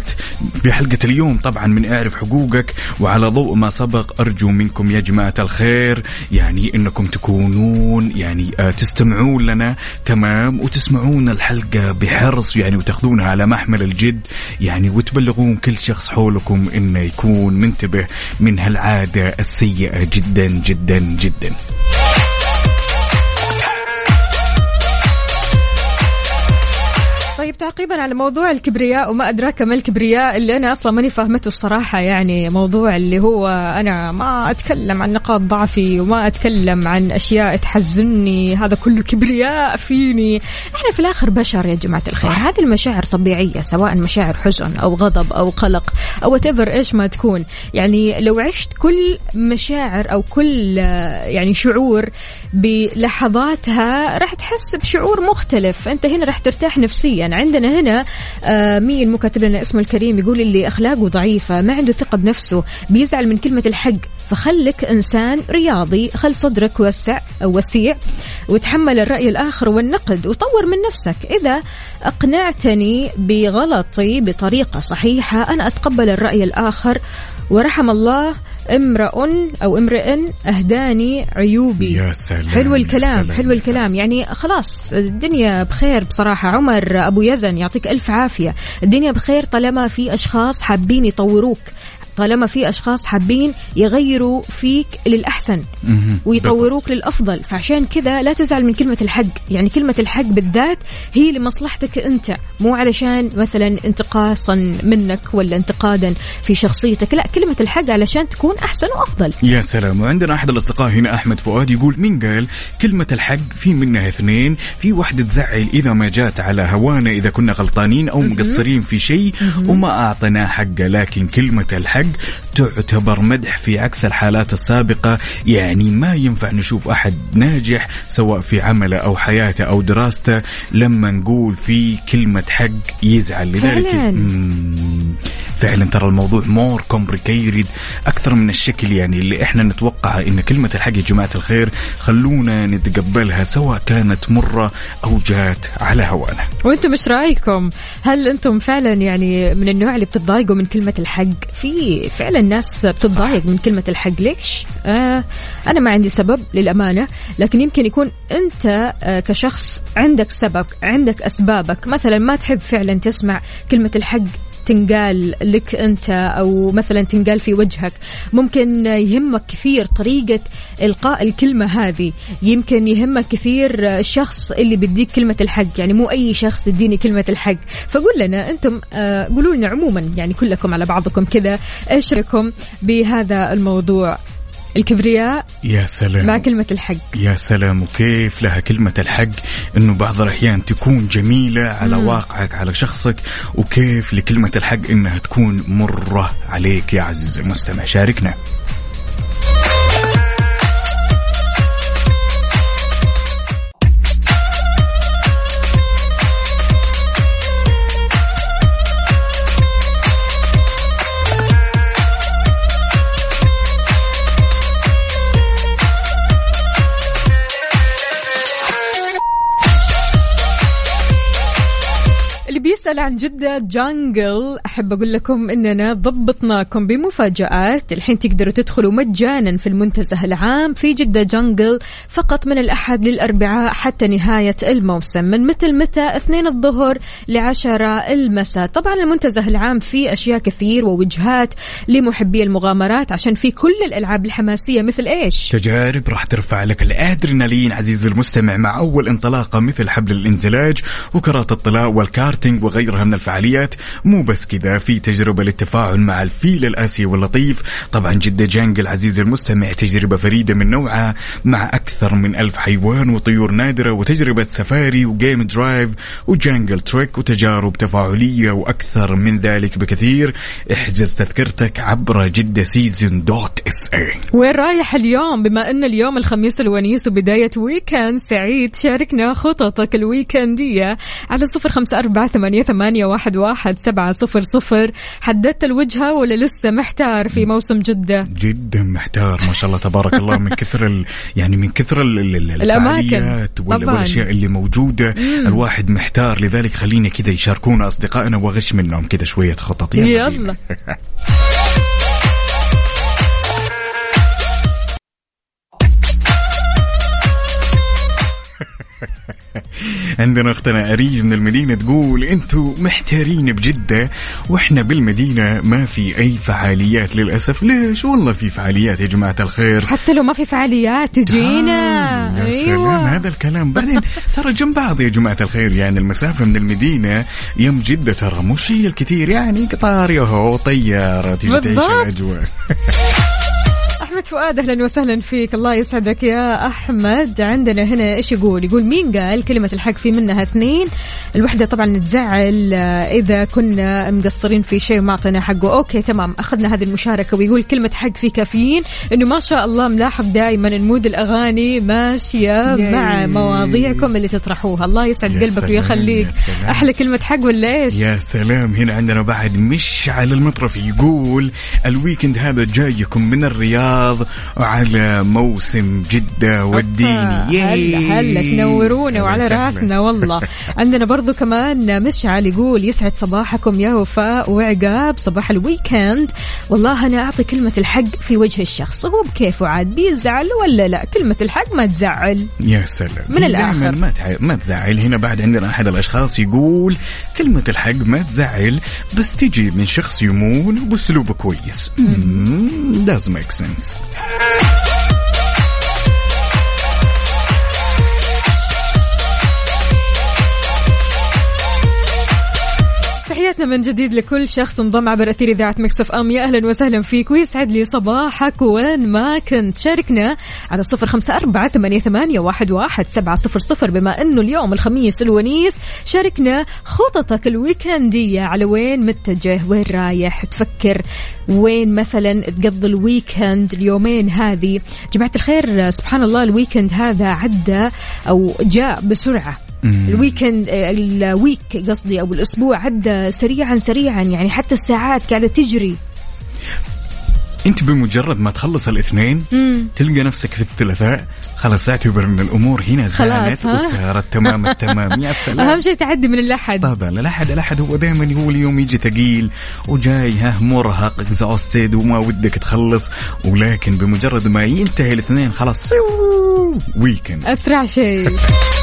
في حلقة اليوم. طبعا من أعرف حقوقك وعلى ضوء ما سبق أرجو منكم يا جماعة الخير. يعني أنكم تكونون يعني آه، تستمعون لنا تمام؟ وتسمعون الحلقة بحرص يعني وتاخذونها على محمل الجد يعني وتبلغون كل شخص حولكم إنه يكون منتبه من هالعادة السيئة جدا جدا جدا. طيب تعقيبا على موضوع الكبرياء وما أدراك ما الكبرياء اللي أنا أصلا ماني فاهمته الصراحة. يعني موضوع اللي هو أنا ما أتكلم عن نقاط ضعفي وما أتكلم عن أشياء تحزنني هذا كله كبرياء فيني. إحنا في الآخر بشر يا جماعة الخير. هذه المشاعر طبيعية سواء مشاعر حزن أو غضب أو قلق أو whatever إيش ما تكون. يعني لو عشت كل مشاعر أو كل يعني شعور بلحظاتها راح تحس بشعور مختلف. أنت هنا راح ترتاح نفسيا. عندنا هنا آه، مين مكاتب لنا اسمه الكريم يقول اللي أخلاقه ضعيفة ما عنده ثقة بنفسه بيزعل من كلمة الحق. فخلك إنسان رياضي خل صدرك وسع وسيع وتحمل الرأي الآخر والنقد وطور من نفسك. إذا أقنعتني بغلطي بطريقة صحيحة أنا أتقبل الرأي الآخر ورحم الله امرأ أو امرئ أهداني عيوبي. يا سلام حلو يا الكلام سلام، حلو الكلام. يعني خلاص الدنيا بخير بصراحة. عمر أبو يزن يعطيك ألف عافية. الدنيا بخير طالما في أشخاص حابين يطوروك. طالما في أشخاص حابين يغيروا فيك للأحسن مهم. ويطوروك للأفضل. فعشان كذا لا تزعل من كلمة الحق. يعني كلمة الحق بالذات هي لمصلحتك أنت مو علشان مثلا انتقاصا منك ولا انتقادا في شخصيتك. لا كلمة الحق علشان تكون أحسن وأفضل. يا سلام. وعندنا أحد الأصدقاء هنا أحمد فؤاد يقول مين قال كلمة الحق في منها اثنين في واحدة تزعل إذا ما جات على هوانا إذا كنا غلطانين أو مقصرين في شيء وما اعطيناه حقه. لكن كلمة الحق تعتبر مدح في عكس الحالات السابقة يعني ما ينفع نشوف أحد ناجح سواء في عمله أو حياته أو دراسته لما نقول في كلمة حق يزعل لذلك فعلا ترى الموضوع more complicated أكثر من الشكل يعني اللي إحنا نتوقعه إن كلمة الحق يا جماعة الخير خلونا نتقبلها سواء كانت مرة أو جات على هوانا وأنتم إيش رأيكم؟ هل أنتم فعلا يعني من النوع اللي بتتضايقوا من كلمة الحق؟ في فعلا ناس بتتضايق من كلمة الحق، ليش؟ آه أنا ما عندي سبب للأمانة، لكن يمكن يكون أنت آه كشخص عندك سبب، عندك أسبابك، مثلا ما تحب فعلا تسمع كلمة الحق تنقال لك أنت أو مثلا تنقال في وجهك. ممكن يهمك كثير طريقة إلقاء الكلمة هذه. يمكن يهمك كثير الشخص اللي بيديك كلمة الحق. يعني مو أي شخص يديني كلمة الحق. فقول لنا أنتم آه، قولوا لنا عموما يعني كلكم على بعضكم كذا. إيش رأيكم بهذا الموضوع؟ الكبرياء يا سلام. مع كلمة الحق. يا سلام. وكيف لها كلمة الحق؟ إنه بعض الأحيان تكون جميلة على مم. واقعك على شخصك. وكيف لكلمة الحق إنها تكون مرة عليك يا عزيزي. المستمع شاركنا. بيسأل عن جدة جانجل أحب أقول لكم إننا ضبطناكم بمفاجآت. الحين تقدروا تدخلوا مجانا في المنتزه العام في جدة جانجل فقط من الأحد للأربعاء حتى نهاية الموسم. من متى لمتى؟ اثنين الظهر لعشرة المساء. طبعا المنتزه العام فيه أشياء كثير ووجهات لمحبي المغامرات عشان في كل الألعاب الحماسية مثل إيش؟ تجارب راح ترفع لك الأدرينالين عزيزي المستمع مع أول انطلاقة مثل حبل الانزلاج وكرات الطلاء والكارتينج وغيرها. من الفعاليات مو بس كذا في تجربة للتفاعل مع الفيل الاسيوي واللطيف. طبعا Jeddah Jungle عزيزي المستمع تجربة فريدة من نوعها مع أكثر من ألف حيوان وطيور نادرة وتجربة سفاري و game drive و jungle trek وتجارب تفاعلية وأكثر من ذلك بكثير. احجز تذكرتك عبر Jeddah Season dot SA وين رايح اليوم؟ بما أن اليوم الخميس الونيس وبداية weekend سعيد شاركنا خططك الويكندية على صفر خمسة أربعة ثمانية, ثمانية واحد, واحد سبعة صفر صفر حددت الوجهة ولا لسه محتار في موسم جدة جدا محتار ما شاء الله تبارك الله من كثر ال [laughs] يعني من كثر ال ال ال الأماكن. الفعاليات وال- طبعاً. والأشياء اللي موجودة الواحد محتار لذلك خلينا كذا يشاركونا أصدقائنا واغش منهم كذا شوية خطط يلا. بينا. [laughs] [laughs] عندنا أختنا أريج من المدينة تقول أنتوا محتارين بجدة وإحنا بالمدينة ما في أي فعاليات للأسف. ليش؟ والله في فعاليات يا جماعة الخير. حتى لو ما في فعاليات تجينا يا سلام هذا الكلام. بعدين ترى جنب بعض يا جماعة الخير يعني المسافة من المدينة يم جدة ترى مش هي الكثير يعني قطار يهو طيارة تيجي تعيش بالضبط. [laughs] احمد فؤاد أهلا وسهلا فيك. الله يسعدك يا أحمد. عندنا هنا إيش يقول؟ يقول مين قال كلمة الحق في منها اثنين؟ الوحدة طبعا تزعل آه، إذا كنا مقصرين في شيء وما أعطينا حقه. okay تمام. أخذنا هذه المشاركة ويقول كلمة حق في كافيين إنه ما شاء الله ملاحظ دائما ال mood الأغاني ماشية. مع مواضيعكم اللي تطرحوها. الله يسعد قلبك ويخليك. أحلى كلمة حق ولا إيش؟ يا سلام. هنا عندنا بعد مشعل المطرف يقول ال weekend هذا جايكم من الرياض. الحفاظ على موسم جدة والديني. هلا هلا تنورونا وعلى. راسنا والله. [laughs] عندنا برضو كمان مشعل يقول يسعد صباحكم يا وفاء وعقاب صباح الويكند. والله أنا أعطي كلمة الحق في وجه الشخص هو بكيفه عاد بيزعل ولا لا؟ كلمة الحق ما تزعل. يا سلام. من الآخر. ما تع... ما تزعل. هنا بعد عندنا أحد الأشخاص يقول كلمة الحق ما تزعل بس تجي من شخص يمون وبأسلوب كويس. Does make sense تحياتنا من جديد لكل شخص انضم عبر أثير إذاعة Mix FM. يا أهلا وسهلا فيك. ويسعد لي صباحك وين ما كنت. شاركنا على صفر أربعة ثمانية, ثمانية واحد, سبعة صفر صفر. بما إنه اليوم الخميس الونيس شاركنا خططك الويكندية. على وين متجه؟ وين رايح؟ تفكر. وين مثلا تقضي ال weekend اليومين هذه؟ جماعة الخير سبحان الله ال weekend هذا عدى أو جاء بسرعة. ال weekend ال week قصدي أو الأسبوع عدى سريعا سريعا يعني حتى الساعات قاعدة تجري. أنت بمجرد ما تخلص الاثنين تلقى نفسك في الثلاثاء خلاص اعتبر إن الأمور هنا زانت ها؟ وسارت تمام [laughs] التمام يا سلام. أهم شيء تعدي من الأحد. طبعا الأحد الأحد هو دائما هو اليوم يجي ثقيل وجاي ها مرهق اكزوستد وما ودك تخلص. ولكن بمجرد ما ينتهي الاثنين خلاص ويكند. أسرع شيء. [laughs]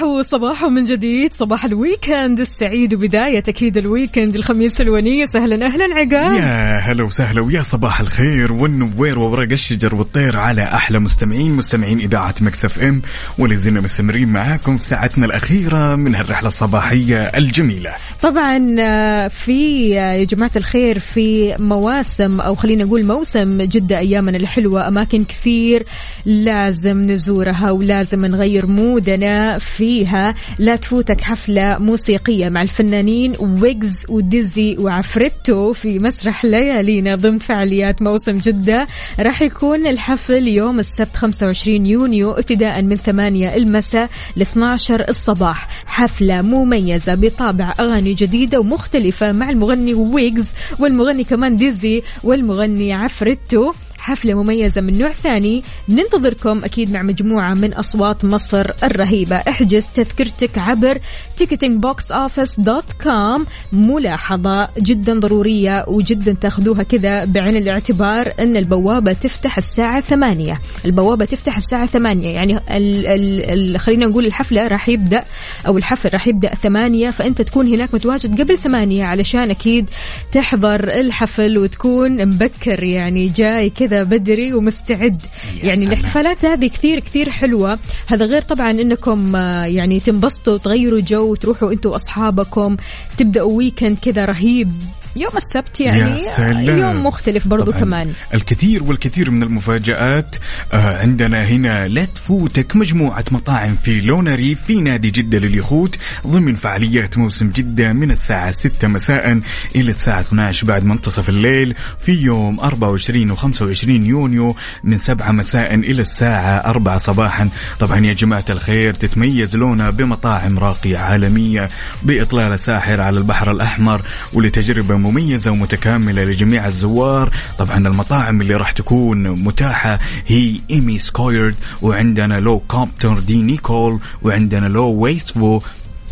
صباح وصباح من جديد صباح ال weekend السعيد وبداية أكيد ال weekend الخميس الونيس. أهلا أهلا عقاب. يا هلا وسهلا ويا صباح الخير والنوير وورق الشجر والطير على أحلى مستمعين مستمعين إذاعة Mix FM. ولازلنا مستمرين معاكم في ساعتنا الأخيرة من هالرحلة الصباحية الجميلة. طبعا آه، في آه، يا جماعة الخير في مواسم أو خلينا نقول موسم جدة أيامنا الحلوة أماكن كثير لازم نزورها ولازم نغير مودنا. فيها لا تفوتك حفلة موسيقية مع الفنانين ويجز وديزي وعفريتو في مسرح ليالينا ضمن فعاليات موسم جدة. راح يكون الحفل يوم السبت 25 يونيو ابتداء من 8 المساء ل 12 الصباح. حفلة مميزة بطابع أغاني جديدة ومختلفة مع المغني ويجز والمغني كمان ديزي والمغني عفريتو. حفلة مميزة من نوع ثاني ننتظركم أكيد مع مجموعة من أصوات مصر الرهيبة. احجز تذكرتك عبر ticketingboxoffice.com ملاحظة جدا ضرورية وجدا تاخذوها كذا بعين الاعتبار أن البوابة تفتح الساعة ثمانية. البوابة تفتح الساعة ثمانية. يعني ال ال ال خلينا نقول الحفلة راح يبدأ أو الحفل راح يبدأ ثمانية فأنت تكون هناك متواجد قبل ثمانية علشان أكيد تحضر الحفل وتكون مبكر يعني جاي كذا. بدري ومستعد. يعني سلام. الاحتفالات هذه كثير كثير حلوة. هذا غير طبعا إنكم آه، يعني تنبسطوا وتغيروا جو تروحوا أنتوا وأصحابكم تبدأوا weekend كذا رهيب. يوم السبت يعني يا سلام. يوم مختلف برضو كمان الكثير والكثير من المفاجآت آه عندنا هنا لا تفوتك مجموعة مطاعم في لونري في نادي جدة لليخوت ضمن فعاليات موسم جدة من الساعة 6 مساء إلى الساعة 12 بعد منتصف الليل في يوم 24 و 25 يونيو من 7 مساء إلى الساعة 4 صباحا طبعا يا جماعة الخير تتميز لونا بمطاعم راقية عالمية بإطلالة ساحر على البحر الأحمر ولتجربة مميزة ومتكاملة لجميع الزوار. طبعا المطاعم اللي راح تكون متاحة هي إيمي سكويرد وعندنا لو كومبتر دي نيكول وعندنا لو ويستفو.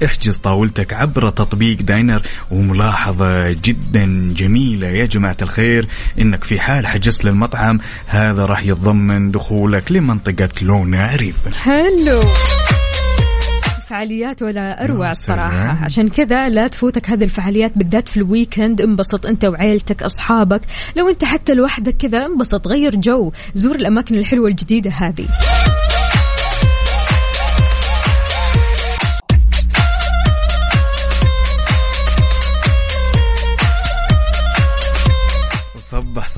احجز طاولتك عبر تطبيق داينر وملاحظة جدا جميلة. يا جماعة الخير إنك في حال حجزت للمطعم هذا راح يتضمن دخولك لمنطقة لونا عريفة حلو. فعاليات ولا أروع يا الصراحة. عشان كذا لا تفوتك هذه الفعاليات بالذات في الويكند انبسط أنت وعيلتك أصحابك. لو أنت حتى لوحدك كذا انبسط غير جو. زور الأماكن الحلوة الجديدة هذه.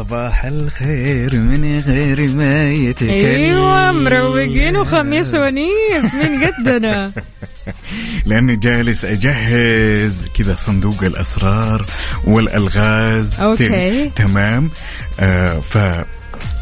صباح الخير من غير ما يتكلم أيوه مروقين وخميس ونيس مين قدنا؟ [laughs] لأني جالس أجهز كذا صندوق الأسرار والألغاز. أوكي. تم- تمام. آه ف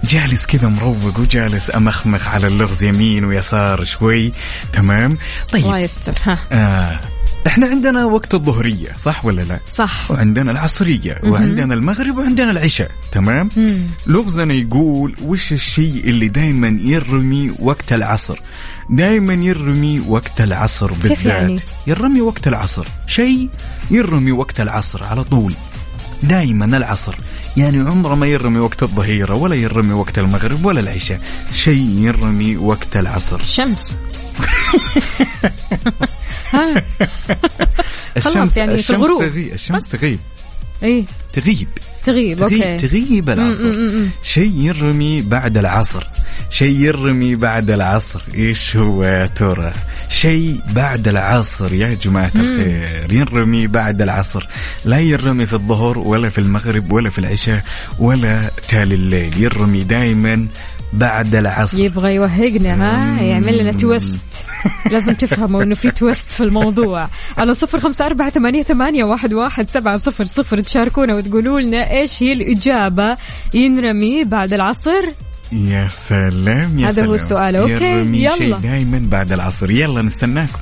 جالس كذا مروق وجالس أمخمخ على اللغز يمين ويسار شوي. تمام. طيب. الله يستر ها. آه إحنا عندنا وقت الظهرية صح ولا لا؟ صح. وعندنا العصرية وعندنا المغرب وعندنا العشاء تمام؟ مم. لغزنا يقول وش الشيء اللي دائما يرمي وقت العصر؟ دائما يرمي وقت العصر بالذات. يعني؟ يرمي وقت العصر. شيء يرمي وقت العصر على طول. دائما العصر. يعني عمره ما يرمي وقت الظهيرة ولا يرمي وقت المغرب ولا العشاء. شيء يرمي وقت العصر. شمس. الشمس يعني الشمس الغروب. تغيب الشمس تغيب. اي تغيب. تغيب أوكي. تغيب العصر. شيء يرمي بعد العصر. شيء يرمي بعد العصر. إيش هو يا ترى؟ شيء بعد العصر يا جماعة الخير. يرمي بعد العصر. لا يرمي في الظهر ولا في المغرب ولا في العشاء ولا تالي الليل. يرمي دائما بعد العصر. يبغى يوهقنا ها؟ يعمل لنا تويست [laughs] لازم تفهموا إنه في تويست في الموضوع. على صفر خمسة أربعة ثمانية, ثمانية واحد, واحد سبعة صفر صفر تشاركونا وتقولوا لنا إيش هي الإجابة ينرمي بعد العصر. يا سلام يا هذا هو سلام. السؤال. أوكي، يرمي يلا. شيء دائما بعد العصر. يلا نستناكم.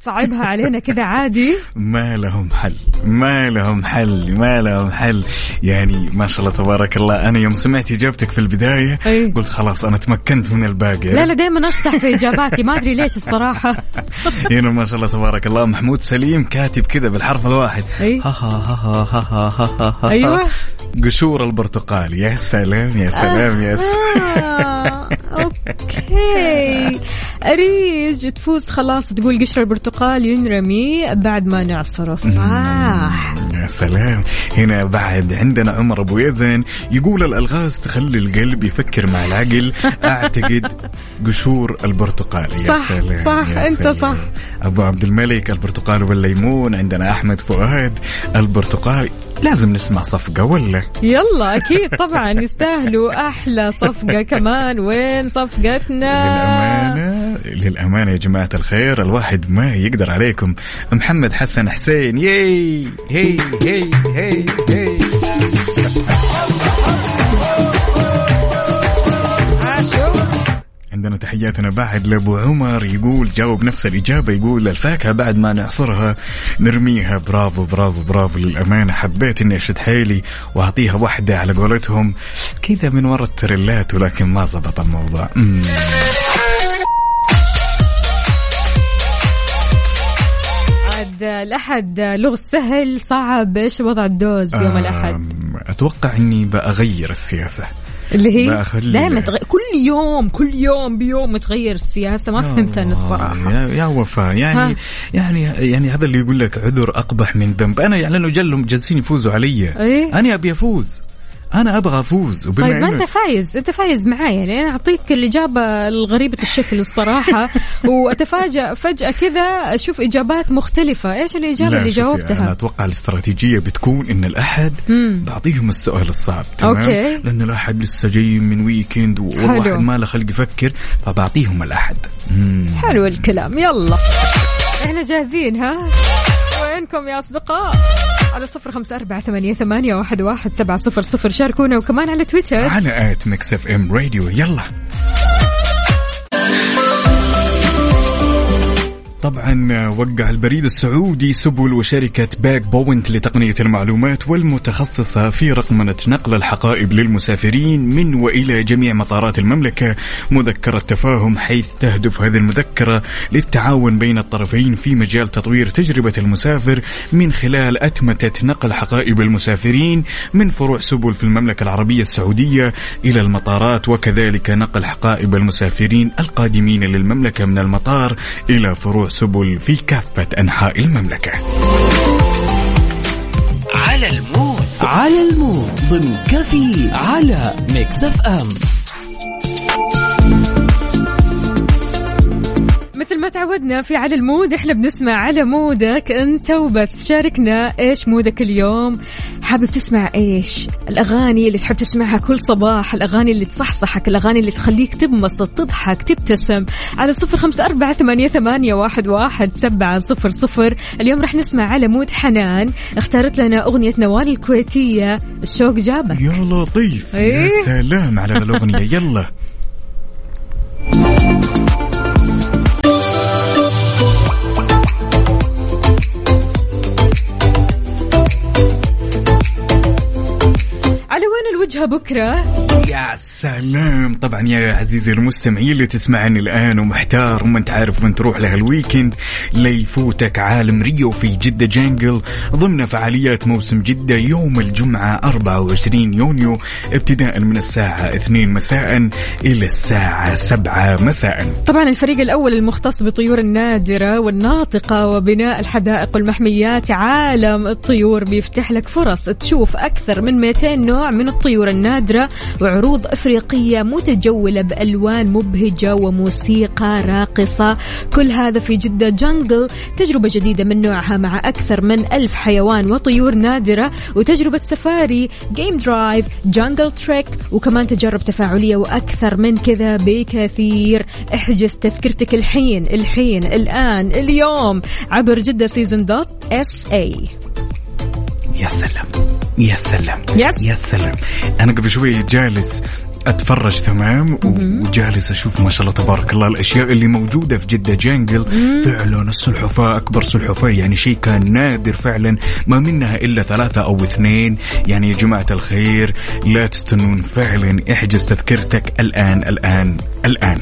تصعبها علينا كذا عادي؟ ما لهم حل ما لهم حل ما لهم حل. يعني ما شاء الله تبارك الله أنا يوم سمعت إجابتك في البداية أي. قلت خلاص أنا تمكنت من الباقي. لا لا دائما أشطح في إجاباتي ما أدري ليش الصراحة. هنا [laughs] يعني ما شاء الله تبارك الله محمود سليم كاتب كذا بالحرف الواحد. أي. ها ها ها ها ها ها أيوه. قشور البرتقال يا سلام يا سلام يا آه. سلام. [laughs] أوكي. أريج تفوز خلاص تقول قشر البرتقال. ينرمي بعد ما نعصره. صح. يا سلام. هنا بعد عندنا عمر أبو يزن يقول الألغاز تخلي القلب يفكر مع العقل. أعتقد قشور البرتقال. يا صح، سلام صح، يا أنت سلام. صح. أبو عبد الملك البرتقال والليمون عندنا أحمد فؤاد البرتقال لازم نسمع صفقة ولا؟ يلا أكيد طبعا. يستاهلوا أحلى صفقة كمان. وين صفقتنا؟ للأمانة للأمانة يا جماعة الخير الواحد ما يقدر عليكم. محمد حسن حسين ياي! هي هي هي هي. عندنا تحياتنا بعد لابو عمر يقول جاوب نفس الإجابة يقول الفاكهة بعد ما نعصرها نرميها. برافو برافو برافو للأمانة. حبيت إني أشد حيلي وأعطيها واحدة على قولتهم. كذا من ورا التريلات ولكن ما زبط الموضوع. مم. عاد الأحد لغز سهل صعب إيش وضع ال dose يوم الأحد؟ أم، أتوقع إني بأغير السياسة. اللي هي؟ دائما كل يوم كل يوم بيوم تغير السياسة. ما فهمت أنا الصراحة. يا, يا وفاء يعني ها. يعني يعني هذا اللي يقول لك عذر أقبح من ذنب. أنا يعني لأنه جلهم جالسين يفوزوا علي. إيه؟ أنا أبي أفوز. أنا أبغى أفوز وبما طيب ما أنت فايز أنت فايز معاي يعني أنا أعطيك الاجابه الغريبة الشكل الصراحة. [laughs] وأتفاجأ فجأة كذا أشوف إجابات مختلفة. إيش الإجابة لا لا شوفي، أنا جاوبتها أتوقع الاستراتيجية بتكون إن الأحد مم. بعطيهم السؤال الصعب تمام؟ okay. لأن الأحد لسه جاي من weekend والواحد ما له خلق يفكر فبعطيهم الأحد. مم. حلو الكلام يلا. إحنا جاهزين ها؟ وينكم يا أصدقاء؟ على صفر خمسة أربعة ثمانية, ثمانية واحد, واحد سبعة صفر صفر. شاركونا وكمان على تويتر. على at Mix FM Radio. يلا. طبعا وقع البريد السعودي سبل وشركة باك بوينت لتقنية المعلومات والمتخصصة في رقمنة نقل الحقائب للمسافرين من وإلى جميع مطارات المملكة. مذكرة تفاهم حيث تهدف هذه المذكرة للتعاون بين الطرفين في مجال تطوير تجربة المسافر من خلال أتمتة نقل حقائب المسافرين من فروع سبل في المملكة العربية السعودية إلى المطارات وكذلك نقل حقائب المسافرين القادمين للمملكة من المطار إلى فروع سبل في كافة أنحاء المملكة. على ال mood. على ال mood. ضمن كفي على Mix FM. مثل ما تعودنا في على ال mood إحنا بنسمع على mood ك أنت وبس. شاركنا إيش mood ك اليوم. حابب تسمع إيش؟ الأغاني اللي تحب تسمعها كل صباح الأغاني اللي تصحصحك الأغاني اللي تخليك تنبسط تضحك تبتسم. على صفر خمسة أربعة ثمانية, ثمانية واحد, واحد سبعة صفر صفر. اليوم رح نسمع على مود حنان. اختارت لنا أغنية نوال الكويتية الشوق جابك. يا لطيف. يا إيه. سلام على الأغنية يلا. [laughs] على وين الوجهة بكرة. يا سلام. طبعا يا عزيزي المستمعين اللي تسمعني الآن ومحتار وما أنت عارف وين تروح هال weekend لا يفوتك عالم ريو في جدة Jungle ضمن فعاليات موسم جدة يوم الجمعة 24 يونيو ابتداء من الساعة 2 مساء إلى الساعة 7 مساء. طبعا الفريق الأول المختص بطيور النادرة والناطقة وبناء الحدائق والمحميات عالم الطيور بيفتح لك فرص تشوف أكثر من 200 نوع من الطيور. النادرة وعروض إفريقية متجولة بألوان مبهجة وموسيقى راقصة. كل هذا في جدة Jungle تجربة جديدة من نوعها مع أكثر من ألف حيوان وطيور نادرة وتجربة سفاري game drive jungle trek وكمان تجارب تفاعلية وأكثر من كذا بكثير. احجز تذكرتك الحين الحين الآن اليوم عبر Jeddah Season dot SA يا سلام يا سلام يس. يا سلام. أنا قبل شوي جالس أتفرج تمام؟ وجالس أشوف ما شاء الله تبارك الله الأشياء اللي موجودة في جدة جانجل. فعلا السلحفاة أكبر سلحفاة يعني شيء كان نادر فعلا ما منها إلا ثلاثة أو اثنين. يعني يا جماعة الخير لا تستنون فعلا إحجز تذكرتك الآن الآن الآن.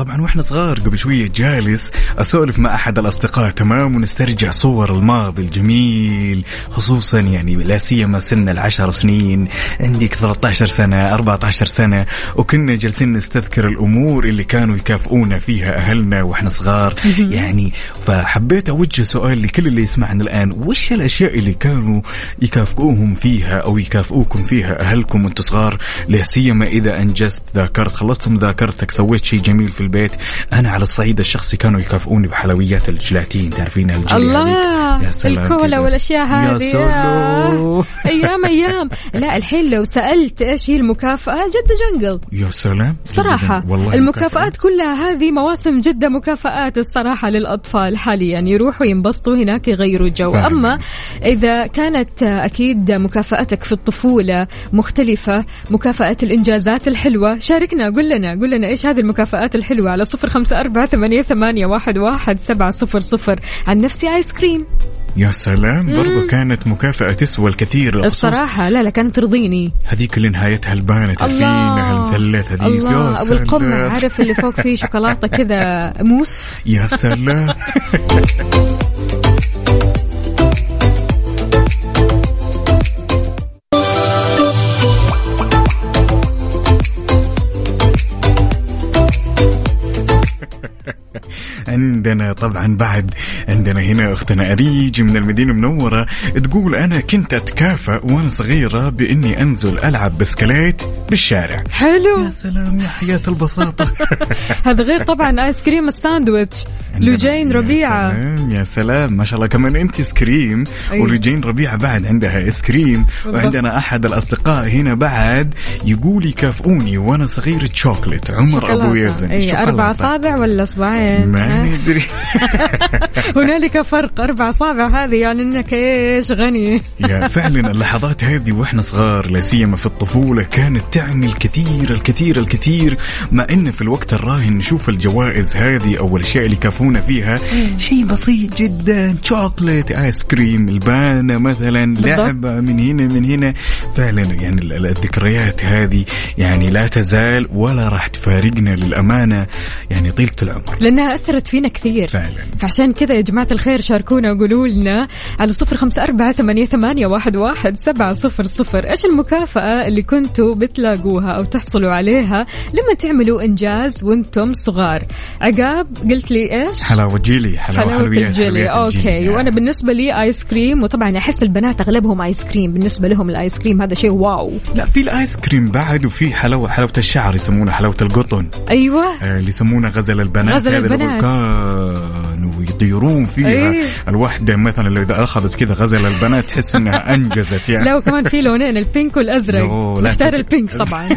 طبعا وإحنا صغار قبل شوية جالس أسولف مع أحد الأصدقاء. تمام ونسترجع صور الماضي الجميل خصوصا يعني لا سيما سن العشر سنين عندك 13 سنة 14 سنة وكنا جالسين نستذكر الأمور اللي كانوا يكافئونا فيها أهلنا وإحنا صغار. يعني فحبيت أوجه سؤال لكل اللي يسمعنا الآن. وش الأشياء اللي كانوا يكافئوهم فيها أو يكافئوكم فيها أهلكم وأنتم صغار؟ لا سيما إذا أنجزت ذاكرت خلصت مذاكرتك سويت شيء جميل في البيت. أنا على الصعيد الشخصي كانوا يكافئوني بحلويات الجيلاتين تعرفين الجيلي الله. يا سلام الكولا. والأشياء يا هذه سلام. أيام أيام. لا الحين لو سألت إيش هي المكافأة جده جنجل. يا سلام. صراحة والله المكافآت كلها هذه مواسم جدة مكافآت الصراحة للأطفال حاليا. يروحوا ينبسطوا هناك يغيروا جو فعلاً. أما إذا كانت أكيد مكافأتك في الطفولة مختلفة مكافأة الإنجازات الحلوة شاركنا قل لنا قل لنا إيش هذه المكافآت الحلوة على صفر خمسة أربعة ثمانية, ثمانية واحد, واحد سبعة صفر صفر. عن نفسي آيس كريم يا سلام برضو كانت مكافأة تسوى الكثير الصراحة لا لا كانت ترضيني. هذيك اللي نهايتها البانت تعرفينها المثلث هذيك. الله أبو سلام. عارف اللي فوق فيه شوكولاتة كذا موس. يا سلام. [laughs] عندنا طبعا بعد عندنا هنا أختنا أريج من المدينة المنورة تقول أنا كنت اتكافئ وأنا صغيرة بإني أنزل ألعب بسكليت بالشارع. حلو. يا سلام يا حياة البساطة. [laughs] هذا غير طبعا ice cream الساندويتش. لوجين يا ربيعة. سلام يا سلام ما شاء الله كمان أنت ice cream. أيوة. ولوجين ربيعة بعد عندها ice cream. وعندنا أحد الأصدقاء هنا بعد يقول يكافئوني وأنا صغير شوكليت عمر أبو يزن أي أربع. اصابع ولا اصبعين ها؟ ندري [laughs] هنالك فرق أربع اصابع هذه يعني إنك إيش غني. يا فعلا اللحظات هذه وإحنا صغار لا سيما في الطفولة كانت تعني الكثير الكثير الكثير. مع إن في الوقت الراهن نشوف الجوائز هذه أو الأشياء اللي كافونا فيها. شيء بسيط جدا شوكليت ايس كريم البانة مثلا. لعبة من هنا من هنا. فعلا يعني ال- ال- الذكريات هذه يعني لا تزال ولا راح تفارقنا للأمانة. يعني طيلة العمر. لأنها أثرت فينا كثير. فعلا. فعشان كذا يا جماعة الخير شاركونا وقولوا لنا على صفر خمسة أربعة ثمانية, ثمانية واحد, واحد سبعة صفر صفر. إيش المكافأة اللي كنتوا بتلاقوها أو تحصلوا عليها لما تعملوا إنجاز وأنتم صغار؟ عقاب قلت لي إيش؟ حلاوة جيلي حلاوة حلاوة حلويات الجيلي. حلويات okay. الجيلي. وأنا بالنسبة لي ice cream وطبعا أحس البنات أغلبهم ice cream بالنسبة لهم ال ice cream هذا شيء wow. لا في الايس كريم بعد وفي حلاوة حلاوة الشعر يسمونها حلاوة القطن. أيوه. آه، اللي يسمونه غزل البنات. غزل البنات. كانوا يطيرون فيها. إيه. الواحدة مثلا لو إذا أخذت كذا غزل البنات تحس إنها [laughs] أنجزت يعني. لا وكمان في لونين البينك والأزرق. نختار البينك طبعا. [laughs]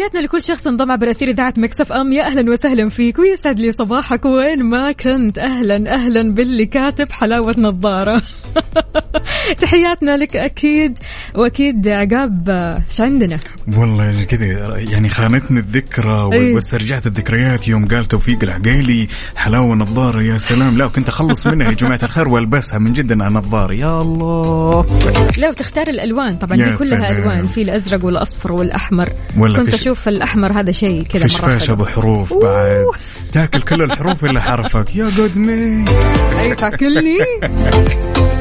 تحياتنا لكل شخص انضم عبر أثير إذاعة مكسف أم. يا أهلا وسهلا فيك. ويسعد لي صباحك. وين ما كنت. أهلا أهلا باللي كاتب حلاوه نظاره [laughs] تحياتنا لك أكيد. وأكيد عقاب إيش عندنا؟ والله كذا يعني خانتني الذكرى. واسترجعت الذكريات يوم قال توفيق العقيلي حلاوة نظارة يا سلام. لا كنت أخلص منها يا جماعة الخير وألبسها من جد أنا نظارة. يا الله. لا وتختار الألوان طبعا هي كلها سلام. ألوان في الأزرق والأصفر والأحمر. كنت أشوف الأحمر هذا شيء كذا فشفاش أبو حروف بعد. تاكل كل الحروف إلا حرفك. يا قدمي. أي تاكلني. [laughs]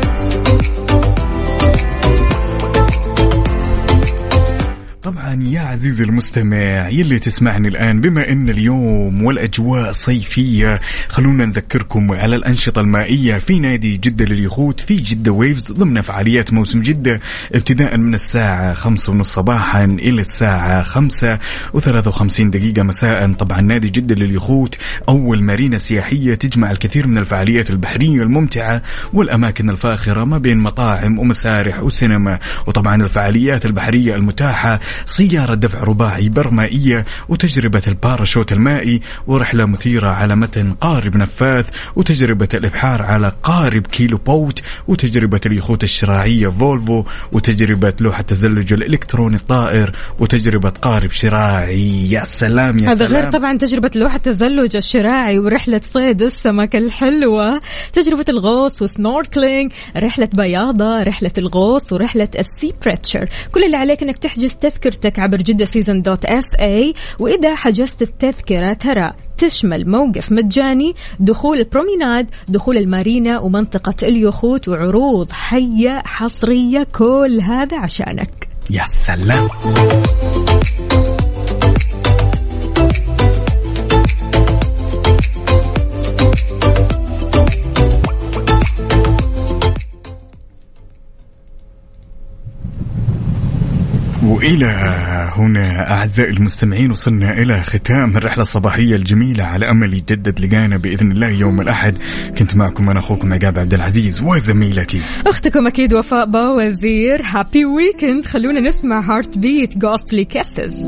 طبعا يا عزيزي المستمع يلي تسمعني الآن بما أن اليوم والأجواء صيفية خلونا نذكركم على الأنشطة المائية في نادي جدة لليخوت في جدة ويفز ضمن فعاليات موسم جدة ابتداء من الساعة خمسة ونص صباحا إلى الساعة خمسة وثلاثة وخمسين دقيقة مساء. طبعا نادي جدة لليخوت أول مارينا سياحية تجمع الكثير من الفعاليات البحرية الممتعة والأماكن الفاخرة ما بين مطاعم ومسارح وسينما. وطبعا الفعاليات البحرية المتاحة سيارة دفع رباعي برمائية وتجربة الباراشوت المائي ورحلة مثيرة على متن قارب نفاث وتجربة الإبحار على قارب keel boat وتجربة اليخوت الشراعية Volvo وتجربة لوحة تزلج الإلكتروني الطائر وتجربة قارب شراعي. يا سلام يا هذا سلام. غير طبعا تجربة لوحة التزلج الشراعي ورحلة صيد السمك الحلوة. تجربة الغوص و snorkeling رحلة بياضة رحلة الغوص ورحلة ال Seabreacher. كل اللي عليك إنك تحجز تذكرتك عبر Jeddah Season dot SA وإذا حجزت التذكرة ترى تشمل موقف مجاني دخول البروميناد دخول المارينا ومنطقة اليخوت وعروض حية حصرية كل هذا عشانك. يا سلام. وإلى هنا أعزائي المستمعين وصلنا إلى ختام الرحلة الصباحية الجميلة على أمل يجدد لقانا بإذن الله يوم الأحد. كنت معكم أنا أخوكم عقاب عبد العزيز وزميلتي. أختكم أكيد وفاء باوزير. happy weekend خلونا نسمع Heartbeat Ghostly Kisses